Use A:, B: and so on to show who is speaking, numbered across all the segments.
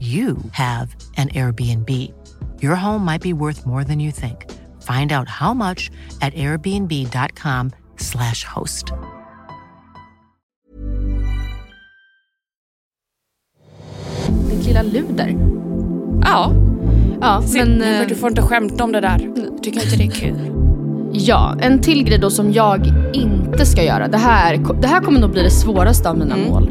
A: you have an Airbnb. Your home might be worth more than you think. Find out how much at airbnb.com/slash host.
B: Ditt lilla luder.
C: Ja,
B: Ja,
C: men,
B: men... eh,
C: du får inte skämta om det där. Tycker inte det är kul.
B: Ja, en till grej då som jag inte ska göra. Det här, det här kommer nog bli det svåraste av mina
C: Mm.
B: mål.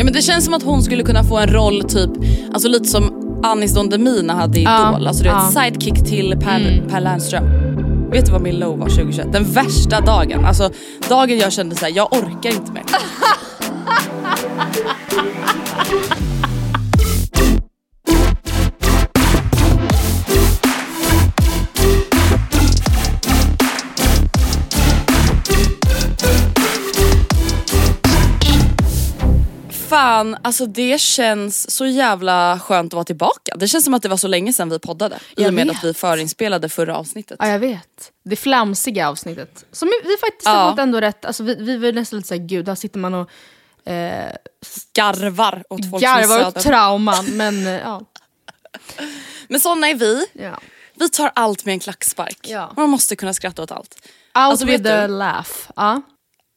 C: Ja, men det känns som att hon skulle kunna få en roll typ, alltså lite som Anis Don Demina hade i
B: Ja,
C: Idol. Alltså du vet,
B: ja.
C: sidekick till Per,
B: Mm.
C: per Lernström. Vet du vad min low var 2021? Den värsta dagen. Alltså dagen jag kände så här, jag orkar inte mer. Fan, alltså det känns så jävla skönt att vara tillbaka. Det känns som att det var så länge sedan vi poddade. I
B: Jag
C: och med
B: vet.
C: att vi förinspelade förra avsnittet.
B: Ja, jag vet. Det flamsiga avsnittet. Som vi, vi faktiskt har
C: Ja.
B: fått ändå rätt. Alltså, vi, vi var nästan lite såhär, gud, här sitter man och eh,
C: Garvar åt folks
B: garvar åt trauman. Men ja.
C: Men såna är vi.
B: ja.
C: Vi tar allt med en klackspark.
B: Ja.
C: Man måste kunna skratta åt allt.
B: Out
C: Alltså,
B: with the
C: du?
B: laugh. Ja.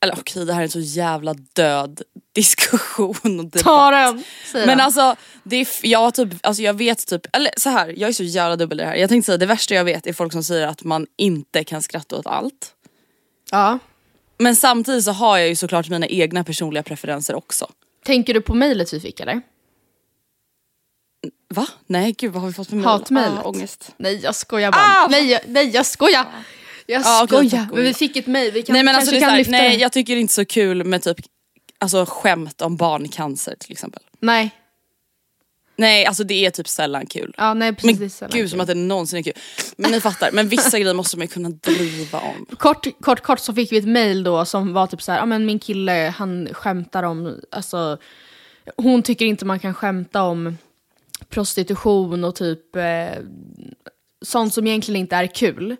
C: Eller okej, det här är en så jävla död diskussion. Och debatt.
B: Ta den!
C: Men alltså, det är, jag, typ, alltså jag vet typ, eller så här, jag är så jävla dubbel i det här. Jag tänkte säga det värsta jag vet är folk som säger att man inte kan skratta åt allt.
B: ja.
C: Men samtidigt så har jag ju såklart mina egna personliga preferenser också.
B: Tänker du på mejlet vi fick eller?
C: Va? Nej gud vad har vi fått för mejl?
B: Hatmejlet.
C: Ah, ångest.
B: Nej jag skojar bara.
C: Ah!
B: Nej, jag- nej jag skojar! Jag
C: okej,
B: skojar. men vi fick ett mejl, vi kan,
C: nej men alltså det är
B: kan
C: så här,
B: lyfta
C: nej
B: det.
C: jag tycker inte så kul med typ alltså, skämt om barncancer till exempel.
B: Nej.
C: Nej alltså det är typ sällan kul.
B: Ja, nej precis. det är
C: Men
B: sällan
C: gud
B: kul.
C: som att det någonsin är kul. Men ni fattar, men vissa grejer måste man ju kunna driva om.
B: Kort, kort, kort så fick vi ett mail då som var typ så här, ja men min kille han skämtar om, alltså hon tycker inte man kan skämta om prostitution och typ eh, sånt som egentligen inte är kul.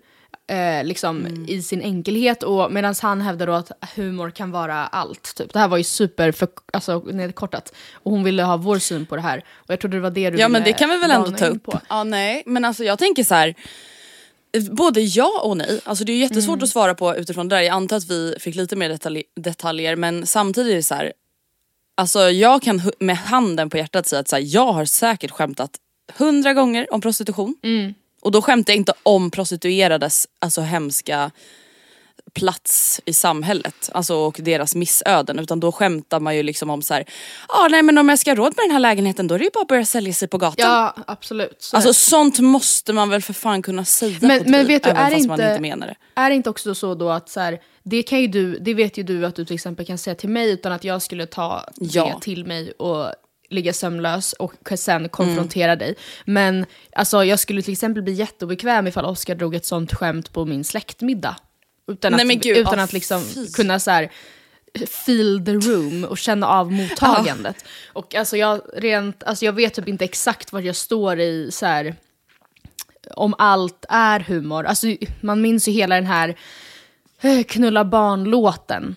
B: Eh, liksom i sin enkelhet och medan han hävdar då att humor kan vara allt. Typ. Det här var ju super för, alltså, nedkortat. Och hon ville ha vår syn på det här. Och jag trodde det var det du
C: Ja
B: ville
C: men det kan vi väl ändå ta upp.
B: På.
C: Ja nej men alltså jag tänker så här. Både ja och nej. Alltså det är jättesvårt
B: Mm.
C: att svara på utifrån det där. Jag antar att vi fick lite mer detalj detaljer men samtidigt är det så här. Alltså jag kan med handen på hjärtat säga att så här, jag har säkert skämtat hundra gånger om prostitution.
B: Mm.
C: Och då skämtar jag inte om prostituerades alltså hemska plats i samhället alltså, och deras missöden utan då skämtar man ju liksom om så här, ah, nej men om jag ska ha råd med den här lägenheten då är det ju bara att börja sälja sig på gatan.
B: Ja absolut. Så
C: Alltså sånt måste man väl för fan kunna säga
B: Men-
C: på
B: men
C: liv,
B: vet du,
C: även
B: är
C: fast man
B: inte-
C: inte menar det.
B: Är det inte också så då att så här, det kan ju du, det vet ju du att du till exempel kan säga till mig utan att jag skulle ta
C: Ja.
B: det till mig och ligga sömnlös och sen
C: Mm.
B: konfrontera dig. Men alltså, jag skulle till exempel bli jätteobekväm ifall Oscar drog ett sånt skämt på min släktmiddag. Utan
C: Nej,
B: att,
C: gud,
B: utan att liksom
C: fy.
B: kunna så här, feel the room och känna av mottagandet. Och alltså jag, rent, alltså jag vet typ inte exakt var jag står i så här, om allt är humor. Alltså, man minns ju hela den här eh, knulla barn-låten.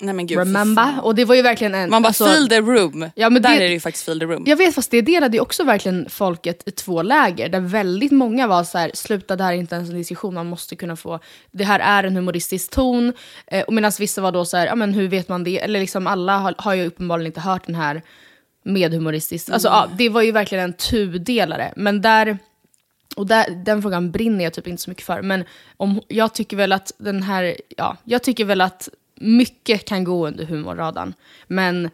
C: Nej men gud
B: Remember? Och det var ju verkligen en...
C: Man bara
B: alltså,
C: feel the room.
B: Ja, men
C: Där
B: det-
C: är det ju faktiskt feel the room.
B: Jag vet fast det delade ju också verkligen folket i två läger där väldigt många var så här: sluta det här är inte ens en diskussion, man måste kunna få, det här är en humoristisk ton. Eh, och medan vissa var då så här, ja men hur vet man det? Eller liksom alla har, har ju uppenbarligen inte hört den här med humoristiskt. Alltså ja, det var ju verkligen en tudelare. Men där, och där, den frågan brinner jag typ inte så mycket för. Men om, jag tycker väl att den här, ja, jag tycker väl att mycket kan gå under humorradarn. Men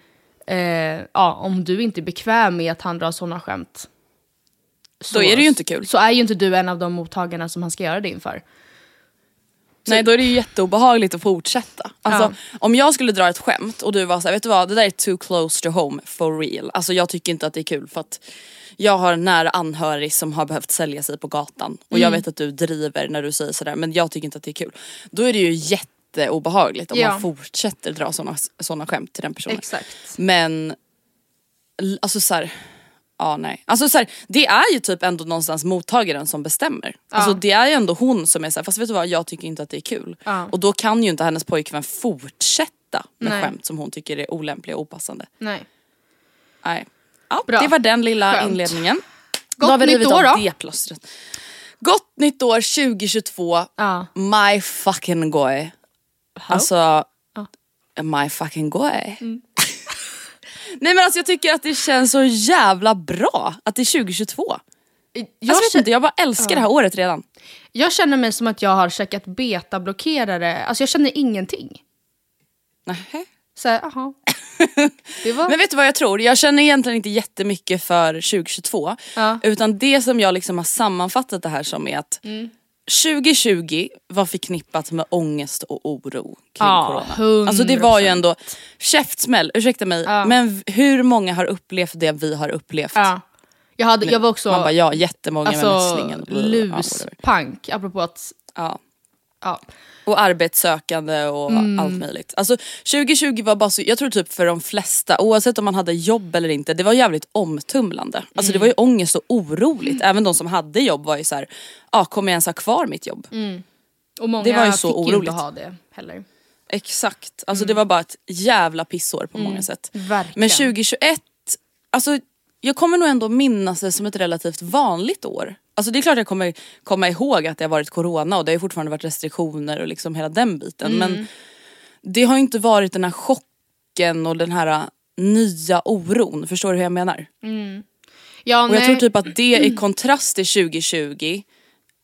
B: eh, ja, om du inte är bekväm med att han drar sådana skämt.
C: Då är det ju inte kul.
B: Så är ju inte du en av de mottagarna som han ska göra det inför.
C: Nej då är det ju jätteobehagligt att fortsätta. Alltså, Om jag skulle dra ett skämt och du var såhär, vet du vad det där är too close to home for real. Alltså jag tycker inte att det är kul för att jag har en nära anhörig som har behövt sälja sig på gatan. Och
B: Mm.
C: jag vet att du driver när du säger sådär men jag tycker inte att det är kul. Då är det ju jätteobehagligt om
B: Ja.
C: man fortsätter dra såna, såna skämt till den personen.
B: Exakt.
C: Men alltså såhär, ja nej. Alltså såhär, det är ju typ ändå någonstans mottagaren som bestämmer. Alltså det är ju ändå hon som är såhär, fast vet du vad jag tycker inte att det är kul.
B: Ja.
C: Och då kan ju inte hennes pojkvän fortsätta med
B: Nej.
C: skämt som hon tycker är olämpliga och opassande.
B: Nej.
C: Nej. Ja,
B: Bra.
C: det var den lilla
B: Skönt.
C: inledningen.
B: Gott
C: då har vi
B: nytt år då.
C: det plåstret. Gott nytt år 2022.
B: Ja.
C: My fucking goy. Alltså, my fucking goy.
B: Mm.
C: Nej men alltså jag tycker att det känns så jävla bra att det är 2022.
B: Jag,
C: vet
B: känner,
C: inte, jag bara älskar det här året redan.
B: jag känner mig som att jag har checkat betablockerare. Alltså jag känner ingenting.
C: Nähä.
B: Så här, aha. Var...
C: Men vet du vad jag tror? Jag känner egentligen inte jättemycket för 2022.
B: Ja.
C: Utan det som jag liksom har sammanfattat det här som är att
B: Mm.
C: 2020 var förknippat med ångest och oro kring
B: Ja,
C: corona. Alltså det var ju
B: 100%.
C: ändå käftsmäll, ursäkta mig,
B: Ja.
C: men hur många har upplevt det vi har upplevt?
B: ja. jag, hade, jag var också
C: Man bara ja, jättemånga med
B: alltså,
C: mässlingen. Ja, whatever.
B: luspank, apropå att...
C: Ja.
B: Ja.
C: Och arbetssökande och
B: Mm.
C: allt möjligt. Alltså 2020 var bara så, jag tror typ för de flesta, oavsett om man hade jobb eller inte, det var jävligt omtumlande. Alltså det var ju
B: Mm.
C: ångest och oroligt. Även de som hade jobb var ju så här, ja kommer jag ens ha kvar mitt jobb?
B: Och många
C: Det var ju så
B: fick
C: oroligt.
B: inte ha det heller.
C: Exakt, alltså det var bara ett jävla pissår på många sätt.
B: Mm. Verkligen.
C: Men 2021, alltså jag kommer nog ändå minnas det som ett relativt vanligt år. Alltså det är klart jag kommer komma ihåg att det har varit corona och det har fortfarande varit restriktioner och liksom hela den biten.
B: Mm.
C: Men det har ju inte varit den här chocken och den här äh, nya oron. Förstår du hur jag menar?
B: Ja,
C: Och jag
B: nej.
C: tror typ att det i kontrast till 2020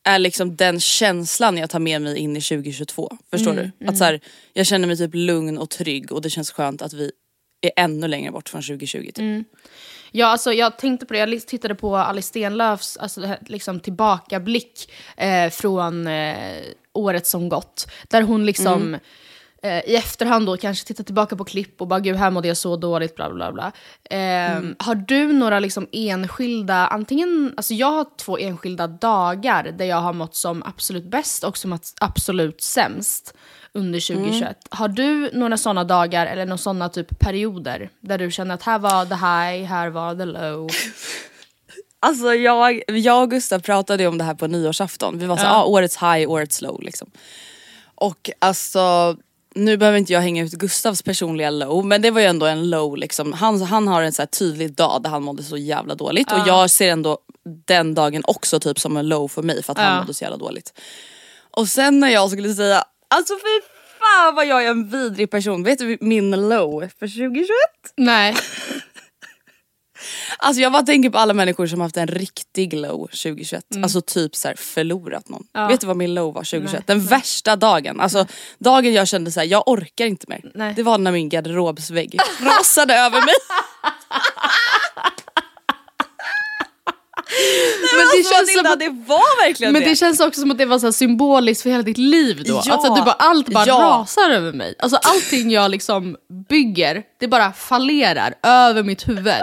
C: är liksom den känslan jag tar med mig in i 2022. Förstår
B: Mm,
C: du? Att så här, jag känner mig typ lugn och trygg och det känns skönt att vi är ännu längre bort från 2020. Typ.
B: Mm. Ja, alltså, jag tänkte på det, jag tittade på Alice Stenlöfs alltså, liksom, tillbakablick eh, från eh, året som gått. Där hon liksom
C: Mm.
B: eh, i efterhand då kanske tittar tillbaka på klipp och bara gud här mådde jag så dåligt bla bla bla. Eh,
C: Mm.
B: Har du några liksom enskilda, antingen, alltså jag har två enskilda dagar där jag har mått som absolut bäst och som absolut sämst under 2021.
C: Mm.
B: Har du några sådana dagar eller några sådana typ perioder där du känner att här var the high, här var the low?
C: Alltså jag, jag och Gustav pratade om det här på nyårsafton. Vi var så ja. ah, årets high, årets low liksom. Och alltså nu behöver inte jag hänga ut Gustavs personliga low men det var ju ändå en low liksom. Han, han har en så här tydlig dag där han mådde så jävla dåligt och jag ser ändå den dagen också typ som en low för mig för att han
B: Ja.
C: mådde så jävla dåligt. Och sen när jag skulle säga, alltså fy fan vad jag är en vidrig person. Vet du min low för 2021?
B: Nej.
C: Alltså jag bara tänker på alla människor som haft en riktig low 2021. Alltså typ så här förlorat någon.
B: Ja.
C: Vet du vad min low var 2021?
B: Nej,
C: Den värsta dagen. Alltså dagen jag kände så här, jag orkar inte mer.
B: Nej.
C: Det var när min garderobsvägg rasade över mig.
B: Men det
C: Alltså,
B: känns som att
C: det var verkligen
B: Men
C: det.
B: det känns också som att det var så symboliskt för hela ditt liv då.
C: Ja.
B: Alltså att du bara, allt bara
C: Ja.
B: rasar över mig. Alltså allting jag liksom bygger, det bara fallerar över mitt huvud.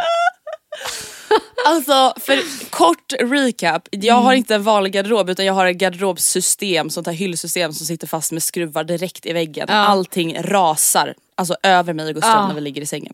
C: Alltså för kort recap, jag
B: Mm.
C: har inte en vanlig garderob utan jag har ett garderobsystem, sånt här hyllsystem som sitter fast med skruvar direkt i väggen.
B: Ja.
C: Allting rasar alltså över mig och Gustav
B: Ja.
C: när vi ligger i sängen.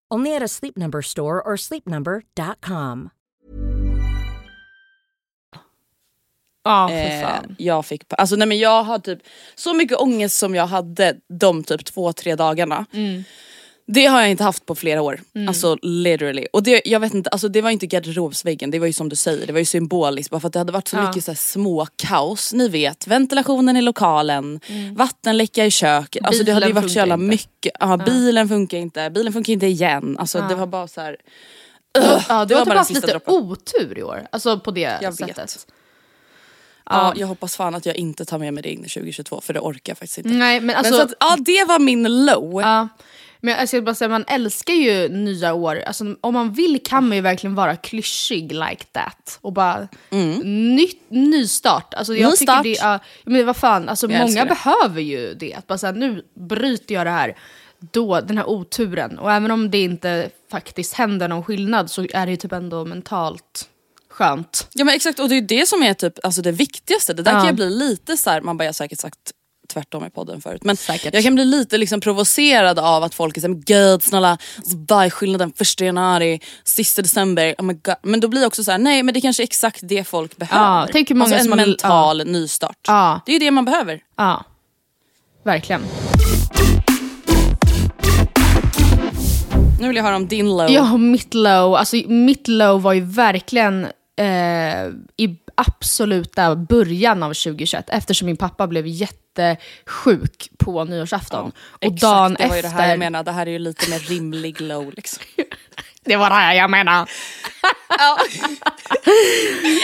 D: Only at a Sleep Number store or sleepnumber.com.
B: Ja, för
C: Eh,
B: fan.
C: jag fick, alltså nej men jag har typ, så mycket ångest som jag hade de typ två, tre dagarna.
B: Mm.
C: Det har jag inte haft på flera år. Alltså literally. Och det, jag vet inte, alltså det var inte garderobsväggen, det var ju som du säger, det var ju symboliskt bara för att det hade varit så
B: Ja.
C: mycket så här små kaos. Ni vet, ventilationen i lokalen, vattenläcka i köket. Alltså det hade ju
B: Mm.
C: Varit så jävla mycket. Ja, bilen funkar inte, bilen funkar inte igen. Alltså det var bara så här.
B: Ja,
C: det var bara
B: typ
C: den
B: haft
C: sista
B: lite
C: droppen.
B: otur i år. Alltså på det
C: Jag
B: sättet.
C: vet. Ja, jag hoppas fan att jag inte tar med mig det in i 2022 för det orkar jag faktiskt inte.
B: Nej men alltså.
C: men så att, ja det var min low.
B: Ja. Men jag ska bara säga, man älskar ju nya år. Alltså, om man vill kan man ju verkligen vara klyschig like that. Och bara, nytt, nystart. Alltså, jag
C: Nystart.
B: Tycker det, ja, men vad fan, alltså,
C: Jag
B: många behöver ju det. Att bara säga, nu bryter jag det här. Då, den här oturen. Och även om det inte faktiskt händer någon skillnad så är det ju typ ändå mentalt skönt.
C: Ja men exakt och det är det som är typ alltså det viktigaste. Det där
B: Ja.
C: kan jag bli lite så här, man bara jag har säkert sagt tvärtom i podden förut. Men
B: Säkert.
C: jag kan bli lite liksom provocerad av att folk är såhär, gud snälla, alltså, vad är skillnaden första januari, sista december, oh my God. Men då blir jag också så här: nej men det kanske är exakt det folk behöver.
B: tänk hur många
C: alltså en
B: som
C: mental nystart.
B: Ja.
C: Det är ju det man behöver.
B: Ja, verkligen.
C: Nu vill jag höra om din low.
B: Ja, mitt low. Alltså, mitt low var ju verkligen eh, i absoluta början av 2021 eftersom min pappa blev jättesjuk på nyårsafton. och
C: Exakt,
B: dagen
C: det var ju
B: efter...
C: det här jag menar, det här är ju lite mer rimlig low liksom.
B: Det var det här jag menar.
C: Ja.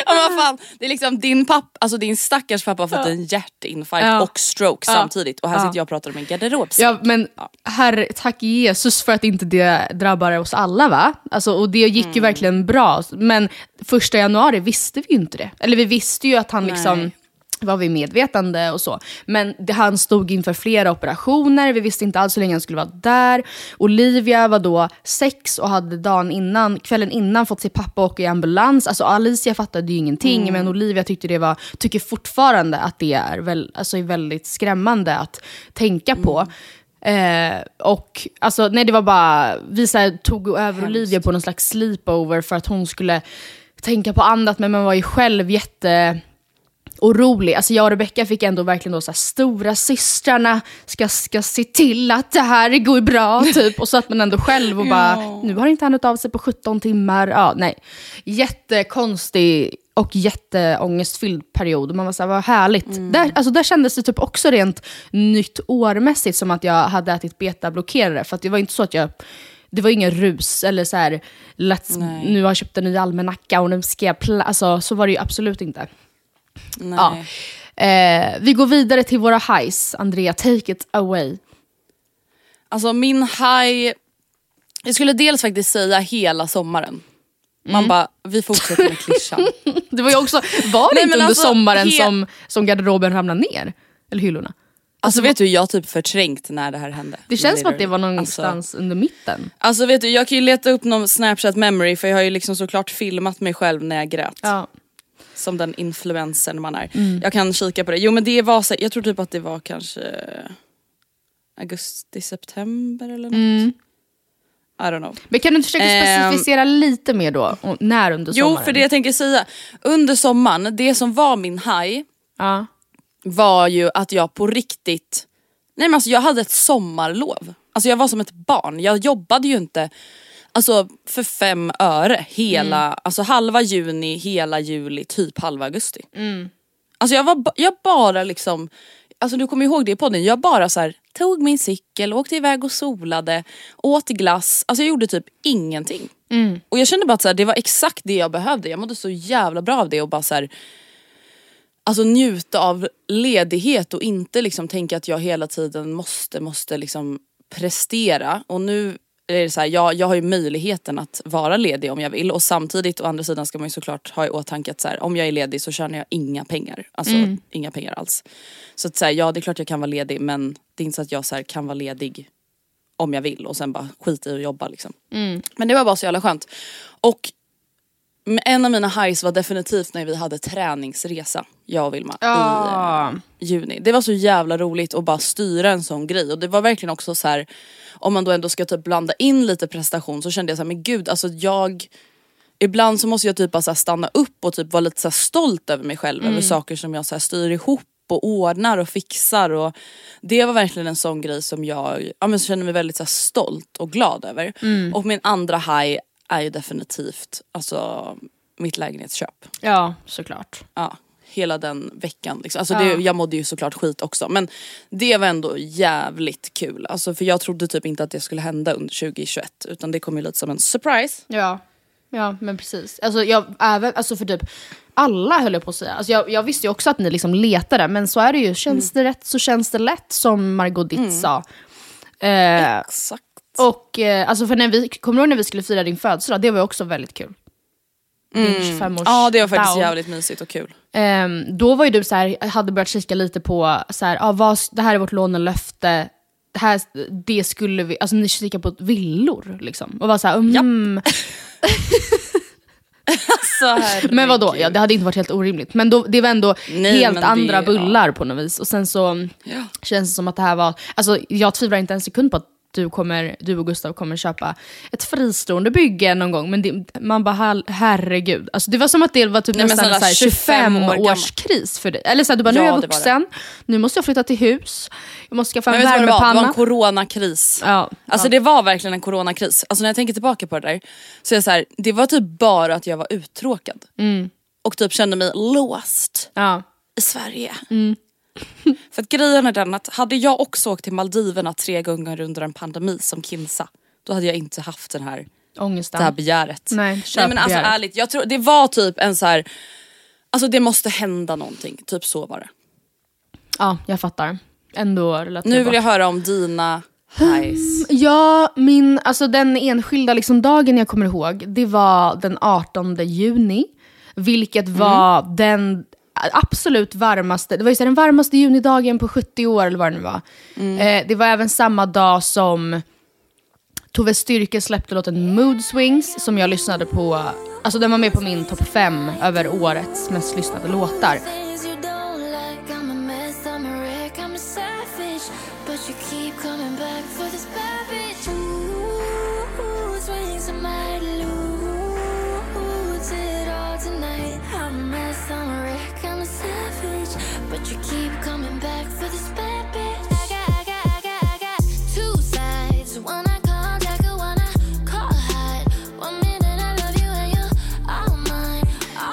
C: ja men fan, det är liksom din pappa, alltså din stackars pappa har fått en hjärtinfarkt
B: Ja.
C: och stroke
B: Ja.
C: samtidigt och här
B: Ja.
C: sitter jag och pratar om en garderobsvägg.
B: Ja, men herre, tack Jesus för att inte det drabbar oss alla va? Alltså, och det gick
C: Mm.
B: ju verkligen bra. Men första januari visste vi ju inte det. Eller vi visste ju att han liksom
C: Nej.
B: Var vid medvetande och så. Men det, han stod inför flera operationer, vi visste inte alls hur länge han skulle vara där. Olivia var då sex och hade dagen innan, kvällen innan fått se pappa åka i ambulans. Alltså Alicia fattade ju ingenting,
C: Mm.
B: men Olivia tyckte det var, tycker fortfarande att det är, väl, alltså är väldigt skrämmande att tänka på.
C: Mm.
B: Eh, och alltså, nej det var bara, vi så här, tog över Olivia på någon slags sleepover för att hon skulle tänka på annat, men man var ju själv jätte orolig. Alltså jag och Rebecca fick ändå verkligen då så här, stora systrarna ska, ska se till att det här går bra typ. Och så att man ändå själv och bara, nu har inte han hört av sig på 17 timmar. Ja, nej. Jättekonstig och jätteångestfylld period. Man var såhär, vad härligt. Där, alltså där kändes det typ också rent nytt årmässigt som att jag hade ätit betablockerare. För det var inte så att jag det var ingen rus eller så här, let's,
C: Nej.
B: nu har jag köpt en ny almanacka och nu ska jag... Alltså, så var det ju absolut inte. Ja. Eh, vi går vidare till våra highs. Andrea, take it away.
C: Alltså min high, jag skulle dels faktiskt säga hela sommaren. Man
B: Mm.
C: bara, vi fortsätter med klyschan.
B: Det var ju också, var det
C: Nej,
B: inte under
C: alltså,
B: sommaren som, som garderoben ramlade ner? Eller hyllorna?
C: Alltså vet du, jag har typ förträngt när det här hände.
B: Det känns som att det var någonstans under mitten.
C: Alltså vet du, jag kan ju leta upp någon snapchat memory för jag har ju liksom såklart filmat mig själv när jag grät.
B: Ja.
C: Som den influencern man är.
B: Mm.
C: Jag kan kika på det. Jo men det var så, jag tror typ att det var kanske augusti, september eller något.
B: Mm.
C: I don't know.
B: Men kan du försöka
C: Ehm.
B: specificera lite mer då? När under sommaren?
C: Jo, för det jag tänker säga. Under sommaren, det som var min high
B: Ja.
C: var ju att jag på riktigt, nej men alltså jag hade ett sommarlov. Alltså jag var som ett barn, jag jobbade ju inte alltså för fem öre hela, alltså halva juni, hela juli, typ halva augusti. Alltså jag var jag bara liksom, alltså du kommer ihåg det i podden, jag bara så här, tog min cykel, åkte iväg och solade, åt glass, alltså jag gjorde typ ingenting. Och jag kände bara att så här, det var exakt det jag behövde, jag mådde så jävla bra av det och bara så här, alltså njuta av ledighet och inte liksom tänka att jag hela tiden måste, måste liksom prestera. Och nu är så här, jag, jag har ju möjligheten att vara ledig om jag vill och samtidigt å andra sidan ska man ju såklart ha i åtanke att så här, om jag är ledig så tjänar jag inga pengar. Alltså inga pengar alls. Så att så här, ja det är klart jag kan vara ledig men det är inte så att jag så kan vara ledig om jag vill och sen bara skita i att jobba liksom. Men det var bara så jävla skönt. Och men en av mina highs var definitivt när vi hade träningsresa, jag och Vilma,
B: Ja.
C: i eh, juni. Det var så jävla roligt att bara styra en sån grej och det var verkligen också så här om man då ändå ska typ blanda in lite prestation så kände jag så här, men gud alltså jag Ibland så måste jag typ bara så stanna upp och typ vara lite så stolt över mig själv, över saker som jag så styr ihop och ordnar och fixar och det var verkligen en sån grej som jag ja, men känner mig väldigt så stolt och glad över. Och min andra high är ju definitivt alltså mitt lägenhetsköp.
B: ja, såklart.
C: Ja, hela den veckan. Liksom. Alltså det, jag mådde ju såklart skit också men det var ändå jävligt kul. Alltså, för jag trodde typ inte att det skulle hända under 2021 utan det kom ju lite som en surprise.
B: Ja, ja men precis. Alltså, jag, även, alltså för typ alla höll jag på att säga. Alltså jag, jag visste ju också att ni liksom letade, men så är det ju. Känns det rätt så känns det lätt, som Margot Dietz sa. Eh,
C: Exakt.
B: Och eh, alltså för när vi, kommer du ihåg när vi skulle fira din födelsedag? Det var också väldigt kul. Din 25-års
C: Ja det var faktiskt
B: down.
C: jävligt mysigt och kul.
B: Ehm, då var ju du så här, hade börjat kika lite på, så här, ah, vad, det här är vårt lånelöfte, det, här, det skulle vi, alltså ni kikar på villor liksom. Och var så här, mm,
C: Så
B: Men vadå, ja, det hade inte varit helt orimligt. Men då, det var ändå
C: Nej,
B: helt
C: men det-
B: andra bullar på något vis. Och sen så
C: Ja.
B: känns det som att det här var, alltså jag tvivlar inte en sekund på att du, kommer, du och Gustav kommer köpa ett fristående bygge någon gång. Men det, man bara, herregud. Alltså det var som att det var typ
C: Nej,
B: nästan
C: snälla,
B: så här 25
C: 25 år gammal.
B: års kris för dig. Eller så här, du bara, nu
C: Ja,
B: är jag vuxen, nu måste jag flytta till hus, jag måste skaffa en
C: vad det var? Det var
B: värmepanna.
C: en coronakris.
B: Ja,
C: Alltså
B: ja.
C: det var verkligen en coronakris. Alltså när jag tänker tillbaka på det där så är jag så här, det var typ bara att jag var uttråkad. Och typ kände mig låst
B: Ja.
C: i Sverige. För att grejen är den att hade jag också åkt till Maldiverna tre gånger under en pandemi som Kinsa, då hade jag inte haft den här,
B: Ångesten.
C: det här begäret.
B: Nej,
C: Nej men alltså ärligt, jag tror, det var typ en så här. alltså det måste hända någonting, typ så var det.
B: Ja, jag fattar. Ändå.
C: Nu vill jag höra om dina highs.
B: Ja, min, alltså den enskilda liksom dagen jag kommer ihåg, det var den 18 juni. Vilket var den absolut varmaste, det var ju den varmaste junidagen på 70 år eller vad det nu var. Eh, det var även samma dag som Tove Styrke släppte låten Mood Swings som jag lyssnade på, alltså den var med på min topp 5 över årets mest lyssnade låtar.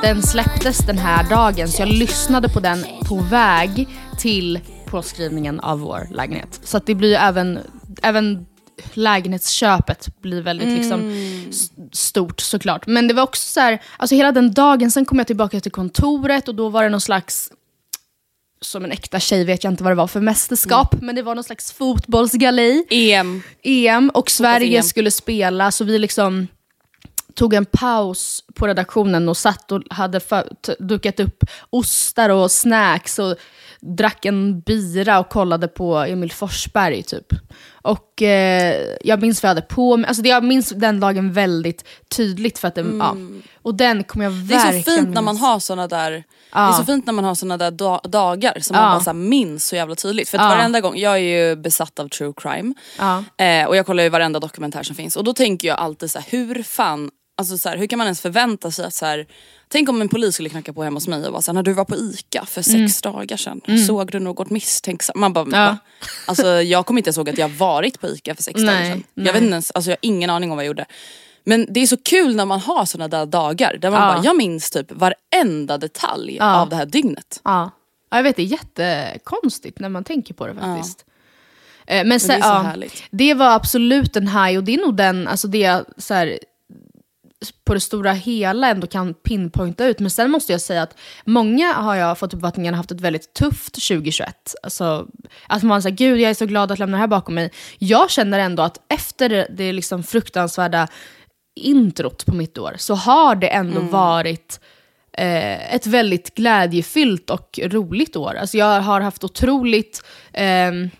B: Den släpptes den här dagen så jag lyssnade på den på väg till påskrivningen av vår lägenhet. Så att det blir ju även, även lägenhetsköpet blir väldigt liksom s- stort såklart. Men det var också så här, alltså hela den dagen, sen kom jag tillbaka till kontoret och då var det någon slags som en äkta tjej vet jag inte vad det var för mästerskap, men det var någon slags fotbollsgalej.
C: EM.
B: EM och Sverige skulle spela så vi liksom tog en paus på redaktionen och satt och hade dukat upp ostar och snacks och drack en bira och kollade på Emil Forsberg typ. Och eh, jag minns vad jag hade på mig, alltså det, jag minns den dagen väldigt tydligt för att den, ja. Och den kommer jag
C: Mm. Det är
B: verkligen
C: så fint när man har såna där Det är så fint när man har såna där da- dagar som man
B: Ja.
C: bara så minns så jävla tydligt. För att
B: Ja.
C: varenda gång, jag är ju besatt av true crime.
B: Ja.
C: Eh, och jag kollar ju varenda dokumentär som finns. Och då tänker jag alltid så här, hur fan, alltså så här, hur kan man ens förvänta sig att så här, Tänk om en polis skulle knacka på hemma hos mig och bara när du var på ICA för sex dagar sedan, såg du något misstänksamt? Man bara,
B: Mm. Ja.
C: Alltså jag kommer inte ens ihåg att jag varit på ICA för sex dagar
B: Nej,
C: sedan.
B: nej.
C: Jag vet inte ens, alltså jag har ingen aning om vad jag gjorde. Men det är så kul när man har såna där dagar där man
B: Ja.
C: bara, jag minns typ varenda detalj
B: Ja.
C: av det här dygnet.
B: Ja. ja, jag vet det är jättekonstigt när man tänker på det faktiskt. Eh, Men, sen,
C: det är så
B: ja,
C: härligt.
B: det var absolut en high och det är nog den, alltså det jag så här, på det stora hela ändå kan pinpointa ut. Men sen måste jag säga att många har jag fått uppfattningen haft ett väldigt tufft 2021. Alltså, att man säger gud jag är så glad att lämna det här bakom mig. Jag känner ändå att efter det, liksom fruktansvärda introt på mitt år så har det ändå varit eh, ett väldigt glädjefyllt och roligt år. Alltså jag har haft otroligt ehm,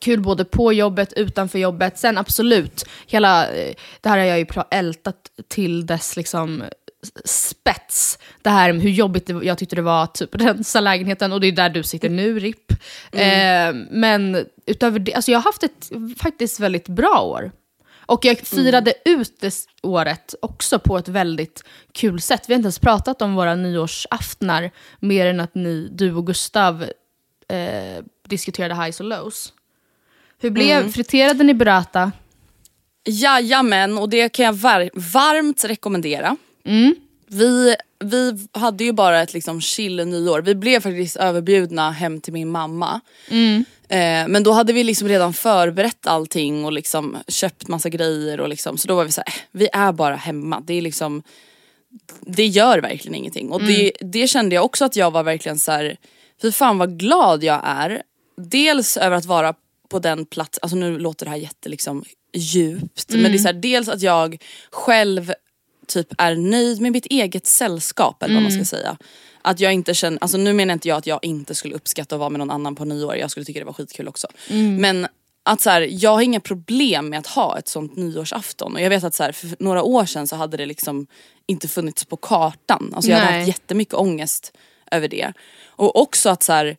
B: kul både på jobbet, utanför jobbet. Sen absolut, hela, eh, det här har jag ju ältat till dess liksom spets. Det här med hur jobbigt det, jag tyckte det var att typ rensa lägenheten och det är där du sitter nu, RIP. Eh, men utöver det, alltså jag har haft ett faktiskt väldigt bra år. Och jag firade ut det året också på ett väldigt kul sätt. Vi har inte ens pratat om våra nyårsaftnar mer än att ni, du och Gustav eh, diskuterade highs och lows. Hur blev, friterade ni burrata?
C: Jajamän, och det kan jag var- varmt rekommendera. Vi, vi hade ju bara ett liksom chill nyår. Vi blev faktiskt överbjudna hem till min mamma. Eh, men då hade vi liksom redan förberett allting och liksom köpt massa grejer. Och liksom, så då var vi så här, eh, vi är bara hemma. Det är liksom det gör verkligen ingenting. Och det, det kände jag också att jag var verkligen så här, fy fan vad glad jag är. Dels över att vara på den plats, alltså nu låter det här jätte liksom djupt. Men det är så här, dels att jag själv typ är nöjd med mitt eget sällskap eller vad man ska säga. Att jag inte känner, alltså nu menar inte jag att jag inte skulle uppskatta att vara med någon annan på nyår, jag skulle tycka det var skitkul också. Men att så här, jag har inga problem med att ha ett sånt nyårsafton. Och jag vet att så här, för några år sedan så hade det liksom inte funnits på kartan. Alltså jag hade
B: Nej.
C: haft jättemycket ångest över det. Och också att så här,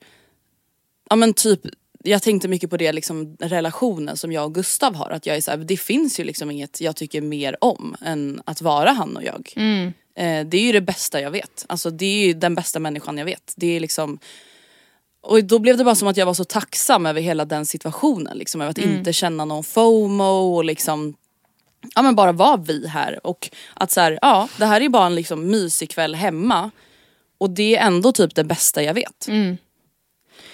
C: ja men typ jag tänkte mycket på det liksom relationen som jag och Gustav har. Att jag är så här, det finns ju liksom inget jag tycker mer om än att vara han och jag. Eh, det är ju det bästa jag vet. Alltså det är ju den bästa människan jag vet. Det är liksom och då blev det bara som att jag var så tacksam över hela den situationen. Liksom, över att inte känna någon FOMO och liksom ja men bara vara vi här. Och att så här, ja det här är bara en liksom mysig kväll hemma. Och det är ändå typ det bästa jag vet.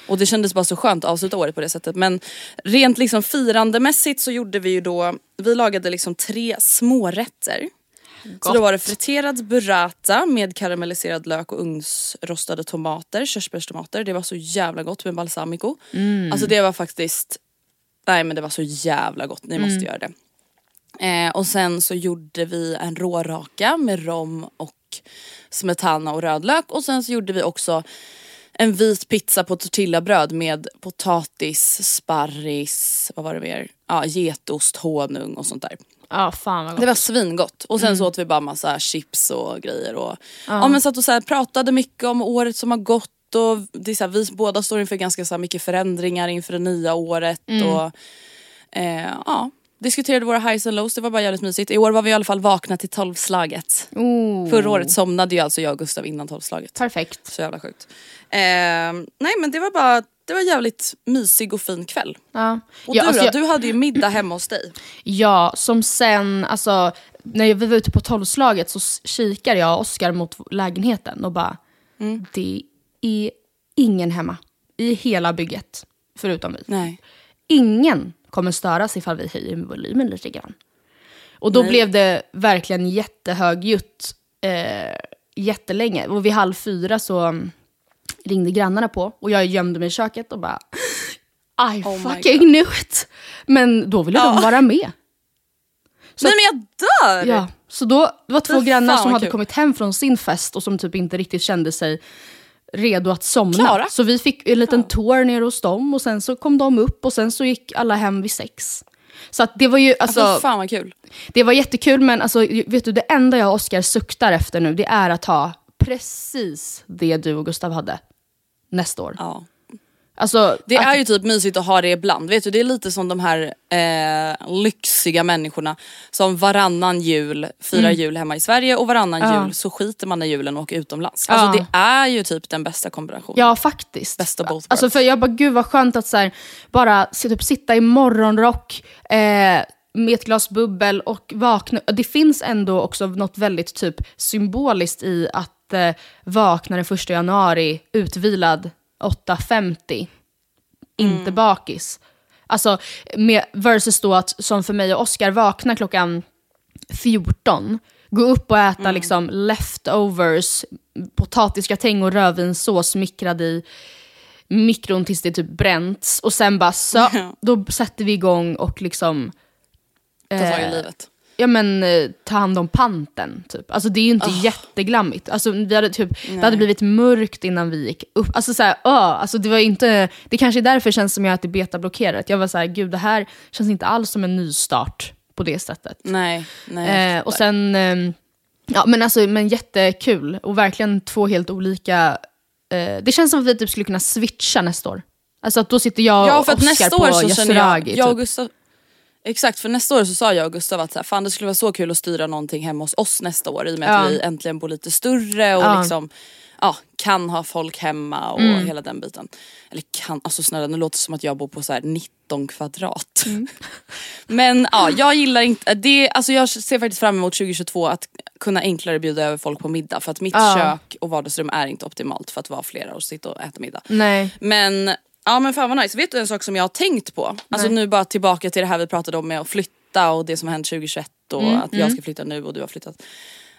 C: Och det kändes bara så skönt att avsluta året på det sättet. Men rent liksom firandemässigt så gjorde vi ju då, vi lagade liksom tre smårätter. Så då var det friterad burrata med karamelliserad lök och ugnsrostade tomater, körsbärstomater. Det var så jävla gott med balsamico. Alltså det var faktiskt, nej men det var så jävla gott, ni måste göra det. Eh, och sen så gjorde vi en råraka med rom och smetana och rödlök. Och sen så gjorde vi också en vit pizza på tortillabröd med potatis, sparris, vad var det mer? Ja, getost, honung och sånt där.
B: Ja, fan vad gott.
C: Det var svingott. Och sen så åt vi bara massa chips och grejer. Och, ja. men satt och så här, pratade mycket om året som har gått. Och det är så här, vi båda står inför ganska så mycket förändringar inför det nya året. Och, eh, ja, diskuterade våra highs and lows, det var bara jävligt mysigt. I år var vi i alla fall vakna till tolvslaget.
B: Oh,
C: Förra året somnade ju alltså jag och Gustav innan tolvslaget.
B: Perfekt.
C: Så jävla sjukt. Eh, nej men det var bara, det var jävligt mysig och fin kväll.
B: Ja.
C: Och
B: ja,
C: du
B: alltså
C: då?
B: jag-
C: Du hade ju middag hemma hos dig.
B: Ja, som sen, alltså, när vi var ute på tolvslaget så kikar jag och Oskar mot lägenheten och bara, det är ingen hemma i hela bygget, förutom vi.
C: Nej.
B: Ingen kommer störas ifall vi höjer volymen lite grann. Och då
C: Nej.
B: blev det verkligen jättehögljutt eh, jättelänge. Och vid halv fyra så ringde grannarna på och jag gömde mig i köket och bara I
C: Oh
B: fucking knew it! Men då ville
C: Ja.
B: de vara med. Så
C: Nej men jag dör!
B: Ja, så då, det var två
C: Fy
B: grannar som hade
C: kul.
B: kommit hem från sin fest och som typ inte riktigt kände sig redo att somna.
C: Klara.
B: Så vi fick en liten tour ner hos dem och sen så kom de upp och sen så gick alla hem vid sex. Så att det var ju, alltså,
C: Alltså, fan vad kul.
B: det var jättekul men alltså, vet du, det enda jag och Oskar suktar efter nu det är att ha precis det du och Gustav hade nästa år.
C: Ja.
B: Alltså,
C: Det
B: att-
C: är ju typ mysigt att ha det ibland. Vet du, det är lite som de här eh, lyxiga människorna som varannan jul firar jul hemma i Sverige och varannan
B: Mm. Ja.
C: jul så skiter man i julen och åker utomlands. Alltså
B: Ja.
C: det är ju typ den bästa kombinationen.
B: Ja, faktiskt.
C: Best of both
B: Alltså för jag bara, gud vad skönt att så här, bara typ, sitta i morgonrock eh, med ett glas bubbel och vakna. Det finns ändå också något väldigt typ symboliskt i att eh, vakna den första januari utvilad 8.50, inte bakis. Alltså med, versus då att som för mig och Oscar vakna klockan 14, gå upp och äta liksom leftovers, potatisgratäng och rödvinssås mikrad i mikron tills det typ bränts. Och sen bara så, då sätter vi igång och liksom
C: Ta tag i
B: eh,
C: livet.
B: Ja men eh, ta hand om panten typ. Alltså det är ju inte jätteglammigt. Alltså vi hade typ, det hade blivit mörkt innan vi gick upp. Alltså såhär, öh, alltså det var inte, det kanske är därför känns som jag att det är betablockerat. Jag var såhär, gud det här känns inte alls som en nystart på det sättet.
C: Nej, nej.
B: Eh, och sen, eh, ja men alltså men jättekul och verkligen två helt olika, eh, det känns som att vi typ skulle kunna switcha nästa år. Alltså att då sitter jag
C: ja
B: och
C: för att
B: Oscar
C: nästa
B: på
C: år så känner jag,
B: Yasuragi.
C: jag och
B: typ.
C: Gustav, Exakt, för nästa år så sa jag och Gustav att så här, fan det skulle vara så kul att styra någonting hemma hos oss nästa år i och med att
B: Ja.
C: vi äntligen bor lite större och
B: Ja. Mm.
C: liksom ja, kan ha folk hemma och hela den biten. Eller kan, alltså snälla nu låter det som att jag bor på så här 19 kvadrat.
B: Mm.
C: Men ja, jag gillar inte, det, alltså jag ser faktiskt fram emot 2022 att kunna enklare bjuda över folk på middag för att mitt
B: Ja.
C: kök och vardagsrum är inte optimalt för att vara flera och sitta och äta middag.
B: Nej.
C: Men ja men fan vad nice. Vet du en sak som jag har tänkt på? Alltså
B: Nej.
C: nu bara tillbaka till det här vi pratade om med att flytta och det som har hänt 2021 och
B: Mm,
C: att jag ska flytta nu och du har flyttat.